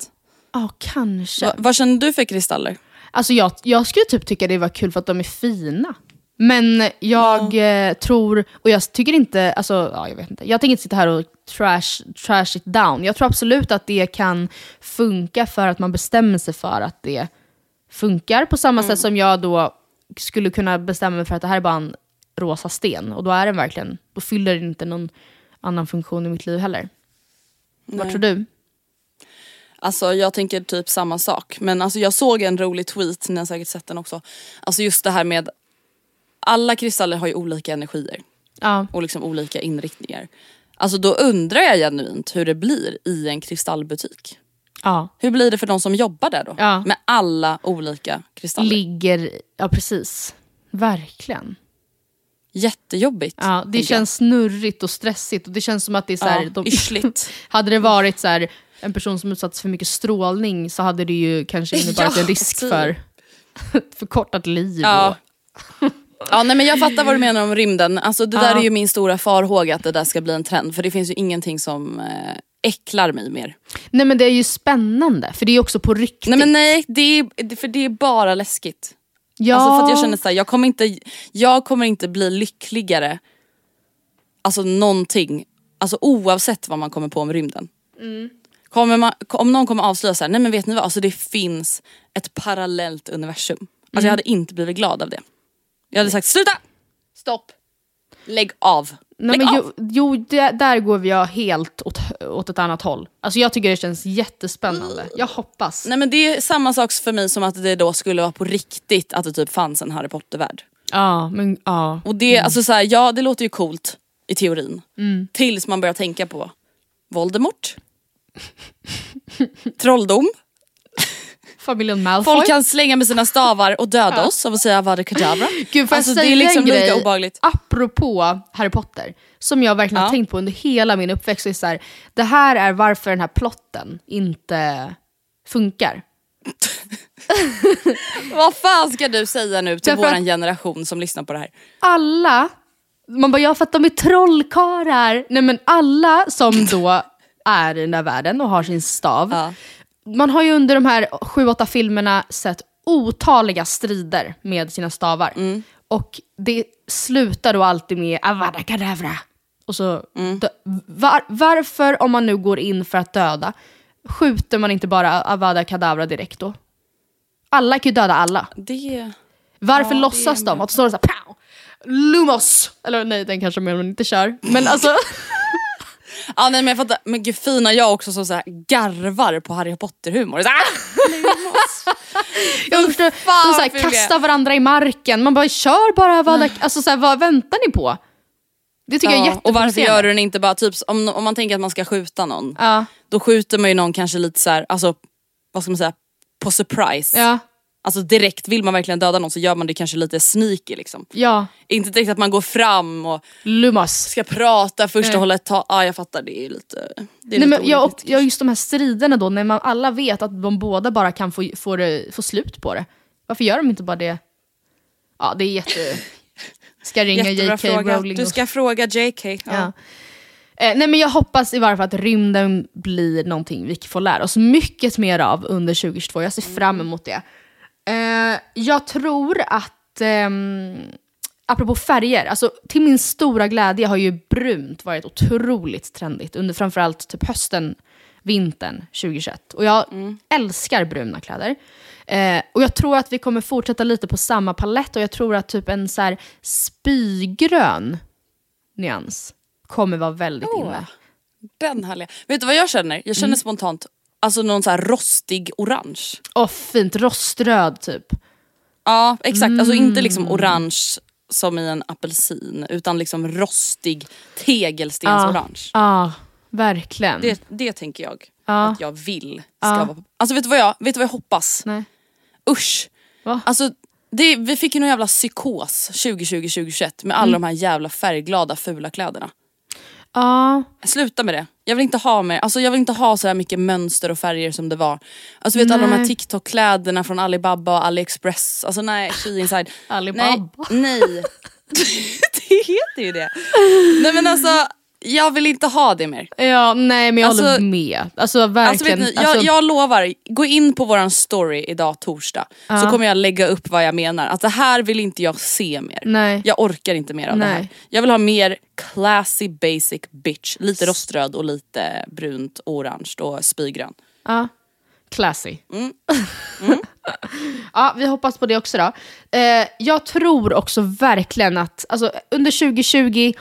B: Ja, kanske.
C: Va, vad känner du för kristaller?
B: Alltså jag, jag skulle typ tycka det var kul för att de är fina. Men jag eh, tror, och jag tycker inte, alltså ja, jag vet inte. Jag tänker inte sitta här och trash, trash it down. Jag tror absolut att det kan funka för att man bestämmer sig för att det funkar. På samma sätt som jag då skulle kunna bestämma mig för att det här är bara en rosa sten. Och då är den verkligen, då fyller den inte någon annan funktion i mitt liv heller. Vad tror du?
C: Alltså jag tänker typ samma sak. Men alltså jag såg en rolig tweet, ni har säkert sett den också. Alltså just det här med, alla kristaller har ju olika energier.
B: Ja.
C: och liksom olika inriktningar. Alltså då undrar jag genuint hur det blir i en kristallbutik.
B: ja.
C: Hur blir det för de som jobbar där då?
B: Ja.
C: Med alla olika kristaller.
B: Ligger, ja precis. Verkligen.
C: Jättejobbigt.
B: Ja, det känns snurrigt och stressigt och det känns som att det är så här,
C: Ja,
B: de,
C: yrsligt.
B: Hade det varit så här, en person som utsatts för mycket strålning så hade det ju kanske inneburit
C: Ja,
B: en risk
C: typ.
B: för förkortat liv.
C: Ja.
B: Och,
C: Ja nej men jag fattar vad du menar om rymden. Alltså det där
B: Ja.
C: är ju min stora farhåga att det där ska bli en trend. För det finns ju ingenting som eh, äcklar mig mer.
B: nej men det är ju spännande, för det är också på riktigt.
C: Nej men nej, det är, för det är bara läskigt.
B: Ja,
C: Alltså för att jag känner såhär, jag kommer inte, jag kommer inte bli lyckligare. Alltså någonting, alltså oavsett vad man kommer på om rymden. Kommer man, om någon kommer avslöja såhär, nej men vet ni vad, alltså det finns ett parallellt universum. Alltså jag hade inte blivit glad av det. Jag hade sagt sluta! Stopp! Lägg av!
B: Nej, men jo, jo där, där går jag helt åt, åt ett annat håll. Alltså jag tycker det känns jättespännande. Jag hoppas.
C: Nej men det är samma sak för mig som att det då skulle vara på riktigt att det typ fanns en Harry Potter-värld.
B: Ja, men ja.
C: Och det, alltså så här, ja det låter ju coolt i teorin.
B: Mm.
C: Tills man börjar tänka på Voldemort. Trolldom.
B: Familjen Malfoy.
C: Folk kan slänga med sina stavar och döda oss av att säga Avada Kedavra.
B: Gud,
C: alltså, det är liksom
B: grej
C: lika obehagligt.
B: apropå Harry Potter? Som jag verkligen har
C: Ja.
B: tänkt på under hela min uppväxt. är Så här, det här är varför den här plotten inte funkar.
C: Vad fan ska du säga nu till våran generation som lyssnar på det här?
B: Alla, man bara ja för att de är trollkarlar. Nej men alla som då är i den där världen och har sin stav.
C: Ja.
B: Man har ju under de här sju, åtta filmerna sett otaliga strider med sina stavar.
C: Mm.
B: Och det slutar då alltid med avada kedavra. Och så
C: Mm.
B: var, varför, om man nu går in för att döda, skjuter man inte bara avada kedavra direkt då? Alla kan ju döda alla.
C: Det...
B: Varför
C: Ja, det
B: låtsas
C: är
B: de? Att det står såhär pow! Lumos! Eller nej, den kanske man inte kör. Men alltså,
C: Ja nej men jag fattar, men gud fina jag också som så här garvar på Harry Potter-humor. Så, ah!
B: jag förstår, de såhär,
C: vad ful jag är.
B: kastar varandra i marken. Man bara kör bara, vad, alltså, såhär, vad väntar ni på? Det tycker jag är
C: Ja, och varför gör du den inte bara typ om, om man tänker att man ska skjuta någon.
B: Ja,
C: Då skjuter man ju någon kanske lite så här, alltså vad ska man säga, på surprise.
B: ja,
C: Alltså direkt, vill man verkligen döda någon så gör man det kanske lite sneaky liksom.
B: ja.
C: Inte direkt att man går fram och
B: Lumos.
C: ska prata först
B: Nej.
C: och hålla ett tag. Ja jag fattar, det är lite, det är
B: Nej,
C: lite
B: men jag, och, jag, just de här striderna då, när man alla vet att de båda bara kan få, få, det, få slut på det. Varför gör de inte bara det? Ja, det är jätte... Ska ringa J.K. Rowling
C: Du ska fråga JK. Ja.
B: Ja. Eh, nej men jag hoppas i varje fall att rymden blir någonting vi får lära oss mycket mer av under 2022. Jag ser fram emot det. Eh, jag tror att, ehm, apropå färger, alltså till min stora glädje har ju brunt varit otroligt trendigt under framförallt typ hösten, vintern 2021. Och jag älskar bruna kläder. Eh, och jag tror att vi kommer fortsätta lite på samma palett och jag tror att typ en så här spygrön nyans kommer vara väldigt
C: Åh.
B: inne.
C: Den härliga. Vet du vad jag känner? Jag känner
B: Mm.
C: spontant, alltså någon så här rostig orange.
B: Åh fint, roströd typ.
C: Ja exakt, alltså inte liksom
B: Mm.
C: orange som i en apelsin utan liksom rostig tegelstensorange.
B: Ja, verkligen.
C: Det, det tänker jag
B: Ja.
C: att jag vill ska vara. Alltså vet du vad jag, vet du vad jag hoppas?
B: Nej.
C: Usch.
B: Va?
C: Alltså det, vi fick ju någon jävla psykos 2020-2021 med
B: Mm.
C: alla de här jävla färgglada fula kläderna.
B: Ja,
C: Sluta med det. Jag vill inte ha mer, alltså jag vill inte ha så här mycket mönster och färger som det var. Alltså vet alla de här. TikTok-kläderna från Alibaba och AliExpress. Alltså nej, She Inside.
B: Alibaba.
C: Nej, nej. det heter ju det. Nej men alltså, jag vill inte ha det mer.
B: ja nej men jag
C: Alltså-
B: håller med. Alltså
C: Alltså,
B: verkligen.
C: vet ni, jag,
B: alltså,
C: jag lovar, gå in på våran story idag torsdag så kommer jag lägga upp vad jag menar. Att det här vill inte jag se mer.
B: Nej.
C: Jag orkar inte mer av det här.
B: Nej.
C: Jag vill ha mer classy basic bitch. Lite roströd och lite brunt, orange och spygrön.
B: Ja. Classy.
C: Mm.
B: ja, vi hoppas på det också då. Eh, jag tror också verkligen att alltså, under 2021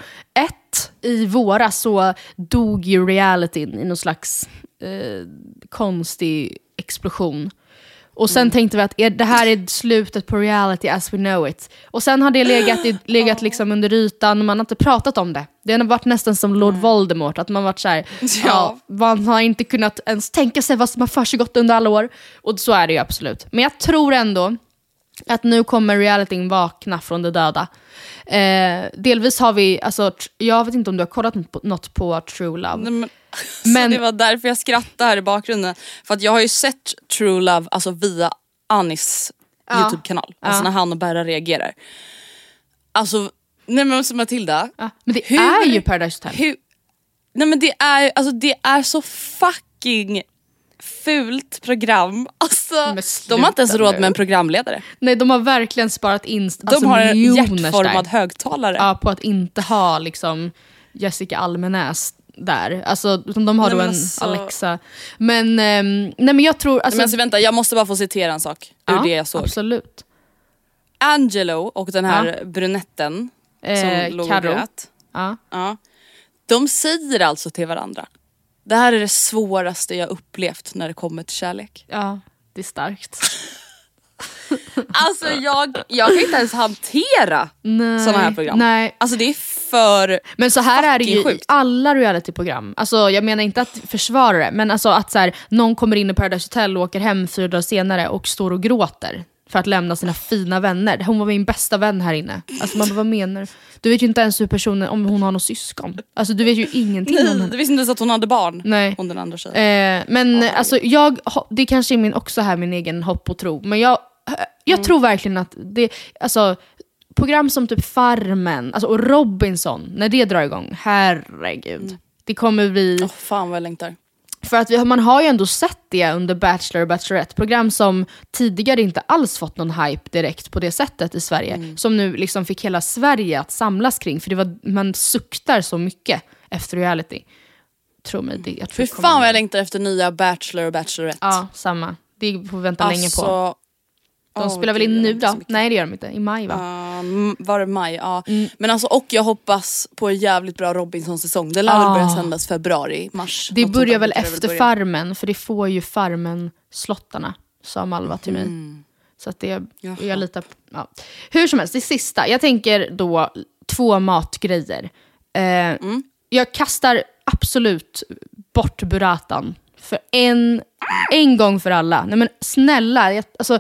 B: i våras så dog ju realityn i någon slags eh, konstig explosion. Och sen tänkte vi att är, det här är slutet på reality as we know it. Och sen har det legat, i, legat liksom under ytan och man har inte pratat om det. Det har varit nästan som Lord Voldemort, att man varit såhär, ja.
C: Ja.
B: man har inte kunnat ens tänka sig vad som har försiggått under alla år. Och så är det ju absolut. Men jag tror ändå att nu kommer realityn vakna från de döda. Eh, delvis har vi, alltså, jag vet inte om du har kollat något på True Love.
C: Nej, men,
B: Men-
C: det var därför jag skrattade här i bakgrunden. För att jag har ju sett True Love alltså via Anis
B: Ja.
C: YouTube-kanal. Alltså
B: Ja.
C: när han och Berra reagerar. Alltså, nej men alltså Matilda.
B: Ja, men det
C: Hur-
B: är ju Paradise Hotel.
C: Hur, nej men det är, alltså, det är så fucking fult program. Alltså, de har inte ens råd
B: nu.
C: med en programledare.
B: Nej, de har verkligen sparat in
C: De
B: alltså,
C: har en hjärtformad
B: där.
C: högtalare.
B: Ja, på att inte ha liksom, Jessica Almenäs där. Alltså, utan de har
C: Nej,
B: då en
C: alltså-
B: Alexa. Men, ehm, nej, men jag tror... Alltså,
C: men alltså, vänta, jag måste bara få citera en sak ur
B: ja,
C: det jag såg.
B: Absolut.
C: Angelo och den här brunetten
B: Eh,
C: som låg och grät.
B: Ja.
C: Ja. De säger alltså till varandra. Det här är det svåraste jag upplevt när det kommer till kärlek.
B: ja, det är starkt.
C: Alltså jag, jag kan inte ens hantera sådana här program.
B: Nej.
C: Alltså det är för...
B: Men så här är det ju
C: Fucking
B: i
C: sjukt.
B: alla realityprogram. Alltså, jag menar inte att försvara det, men alltså att så här, någon kommer in i Paradise Hotel och åker hem fyra dagar senare och står och gråter för att lämna sina fina vänner. Hon var min bästa vän här inne. Alltså man bara, vad menar du? Du vet ju inte ens hur personen, om hon har något syskon. Alltså du vet ju ingenting om
C: Nej,
B: henne.
C: du visste inte ens att hon hade barn.
B: Nej.
C: Hon den andra tjejen.
B: Eh, men alltså jag, det kanske är min, också här min egen hopp och tro, men jag, jag
C: Mm.
B: tror verkligen att det, alltså program som typ Farmen alltså, och Robinson, när det drar igång, herregud. Det kommer bli,
C: Mm. Åh, fan vad jag längtar.
B: För att vi, man har ju ändå sett det under Bachelor och Bachelorette, program som tidigare inte alls fått någon hype direkt på det sättet i Sverige,
C: Mm.
B: som nu liksom fick hela Sverige att samlas kring, för det var, man suktar så mycket efter reality. Tro mig, det, jag tror
C: Fy fan vad jag längtar efter nya Bachelor och Bachelorette.
B: Ja, samma. Det får vi vänta länge på.
C: Alltså,
B: De
C: åh,
B: spelar väl in nu då? Nej det gör de inte, i maj va?
C: Ja, m- var det maj? Ja.
B: Mm.
C: Men alltså, och jag hoppas på en jävligt bra Robinson-säsong. Det lär väl
B: Ah.
C: börja sändas februari, mars.
B: det börjar väl efter
C: börja.
B: Farmen, för det får ju Farmen-slottarna, sa Malva till mig. Så att det,
C: Mm. Jaha.
B: jag litar på, ja. Hur som helst, det sista. Jag tänker då två matgrejer. Eh,
C: Mm.
B: Jag kastar absolut bort burratan för en, en gång för alla. Nej men snälla, jag, alltså,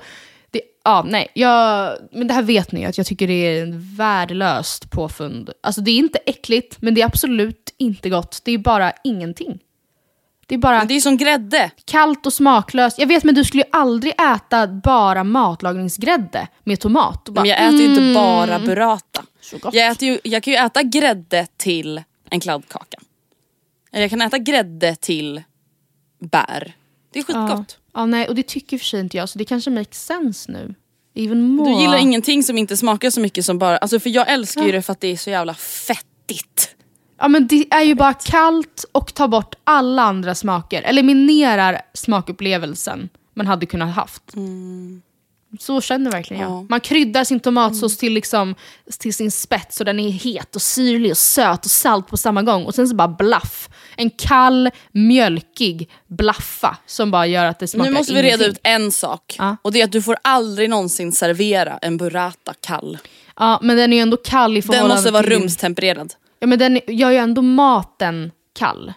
B: ja, nej, jag, men det här vet ni att jag tycker det är en värdelöst påfund. Alltså det är inte äckligt, men det är absolut inte gott. Det är bara ingenting. Det är bara
C: Men det är som grädde.
B: kallt och smaklöst. Jag vet men du skulle ju aldrig äta bara matlagningsgrädde med tomat. Bara,
C: Men jag äter ju
B: mm,
C: inte bara burrata.
B: Så gott.
C: Jag, äter ju, jag kan ju äta grädde till en kladdkaka. Eller jag kan äta grädde till bär. Det är skitgott.
B: ja, nej, och det tycker för sig inte jag, så det kanske makes sense nu. Even more.
C: Du gillar ingenting som inte smakar så mycket som bara... Alltså för jag älskar ju det för att det är så jävla fettigt.
B: Ja men det är ju bara kallt och tar bort alla andra smaker. Eliminerar smakupplevelsen man hade kunnat haft. Så känner verkligen jag.
C: Ja.
B: Man kryddar sin tomatsås till, liksom, till sin spets så den är het och syrlig och söt och salt på samma gång. Och sen så bara blaff. En kall, mjölkig blaffa som bara gör att det smakar
C: Nu måste vi reda
B: ingenting.
C: ut en sak.
B: Ja.
C: Och det är att du får aldrig någonsin servera en burrata kall.
B: Ja men den är ju ändå kall i
C: Den
B: förhållande
C: måste vara
B: till
C: rumstempererad.
B: Ja men den gör ju ändå maten kall.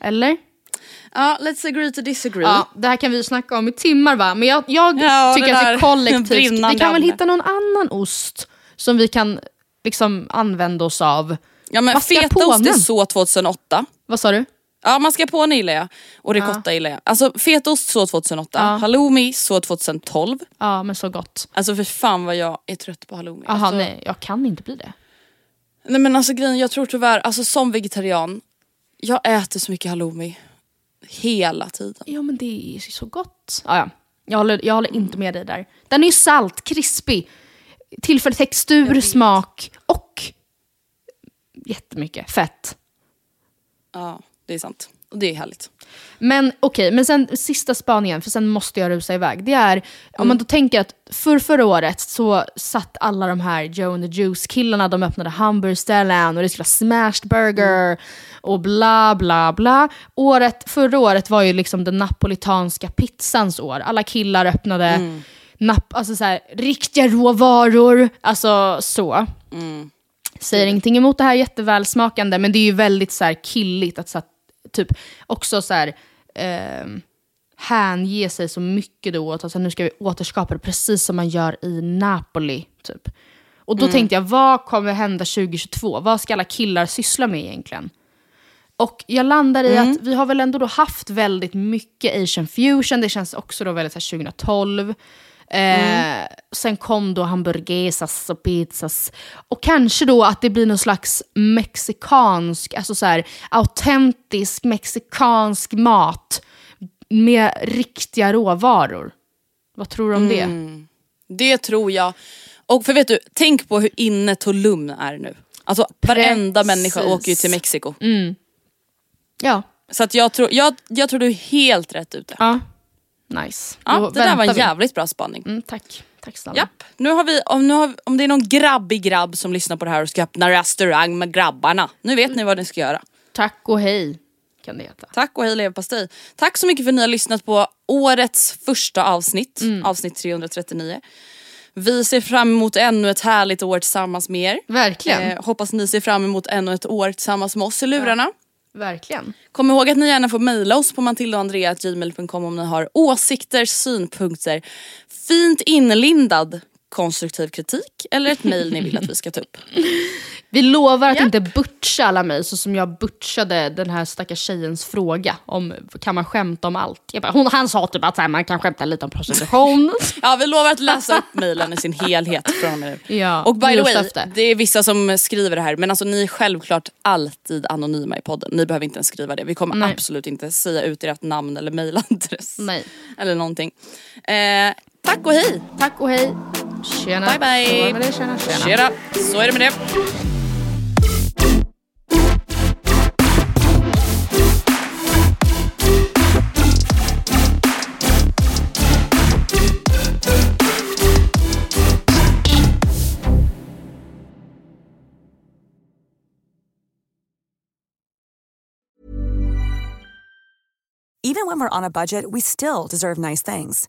B: Eller?
C: Ja, let's agree to disagree.
B: Ja, det här kan vi snacka om i timmar va? Men jag, jag
C: Ja,
B: tycker
C: det
B: att vi
C: där
B: kollektivt, vi kan väl hitta någon annan ost som vi kan liksom använda oss av.
C: Ja men fetaost är så 2008.
B: Vad sa du?
C: Ja mascarpone gillar jag och ricotta gillar jag. Alltså fetaost så 2008,
B: Ja.
C: halloumi så 2012.
B: Ja men så gott.
C: Alltså för fan vad jag är trött på halloumi.
B: Jaha
C: alltså,
B: nej, jag kan inte bli det.
C: nej men alltså grejen, jag tror tyvärr, alltså som vegetarian, jag äter så mycket halloumi. Hela tiden.
B: Ja men det är så gott. Ja, ja. Jag, håller, jag håller inte med dig där. Den är ju salt, krispig, tillför textur, smak och jättemycket fett.
C: Ja det är sant. Och det är härligt.
B: Men okej, men sen sista spaningen, för sen måste jag rusa iväg. Det är, om man då tänker att för förra året så satt alla de här Joe and the Juice-killarna, de öppnade hamburgerställen och det skulle vara smashed burger och bla bla bla. Året, förra året var ju liksom den napolitanska pizzans år. Alla killar öppnade nap, alltså så här, riktiga råvaror, alltså så. Säger ingenting emot det här jättevälsmakande, men det är ju väldigt så här killigt att så här, typ också så här, ehm, hänge sig så mycket då åt att så här, nu ska vi återskapa det precis som man gör i Napoli. Typ. Och då tänkte jag, vad kommer hända 2022? Vad ska alla killar syssla med egentligen? Och jag landar i att vi har väl ändå då haft väldigt mycket Asian fusion, det känns också då väldigt så här 2012. Eh, Sen kom då hamburguesas och pizzas. Och kanske då att det blir någon slags mexikansk, alltså så här autentisk mexikansk mat med riktiga råvaror. Vad tror du om det?
C: Det tror jag. Och för vet du, tänk på hur inne Tulum är nu. Alltså varenda människa
B: Precis.
C: åker ju till Mexiko.
B: Ja.
C: Så att jag tror, jag, jag tror du är helt rätt ute.
B: ja. Nice.
C: Ja,
B: Då
C: det där var en
B: vi.
C: jävligt bra spaning.
B: Mm, tack. Tack snälla.
C: Japp, nu har vi, om, nu har, om det är någon grabbig grabb som lyssnar på det här och ska öppna restaurang med grabbarna. Nu vet ni vad ni ska göra.
B: Tack och hej kan det heta.
C: Tack och hej leverpastej. Tack så mycket för att ni har lyssnat på årets första avsnitt,
B: Mm.
C: avsnitt 339. Vi ser fram emot ännu ett härligt år tillsammans med er.
B: Verkligen.
C: Eh, hoppas ni ser fram emot ännu ett år tillsammans med oss i lurarna.
B: Verkligen.
C: Kom ihåg att ni gärna får mejla oss på matildaandrea.gmail.com om ni har åsikter, synpunkter, fint inlindad konstruktiv kritik eller ett mejl ni vill att vi ska ta upp.
B: Vi lovar att
C: Japp.
B: inte butcha alla mig så som jag butchade den här stackars tjejens fråga om kan man skämta om allt. Jag bara, hon, han sa typ att här, man kan skämta lite om prostitution.
C: Ja vi lovar att läsa upp mejlen i sin helhet från och med nu.
B: Ja,
C: Och by the way,
B: nyårslöfte.
C: det är vissa som skriver det här men alltså ni är självklart alltid anonyma i podden. Ni behöver inte ens skriva det. Vi kommer
B: Nej.
C: absolut inte säga ut ert namn eller mejladress.
B: Nej.
C: Eller någonting. Eh, tack och hej!
B: Tack och hej. Tjena.
C: Bye, bye.
B: Det det, tjena, tjena.
C: Tjena! Så är det med det.
E: Even when we're on a budget, we still deserve nice things.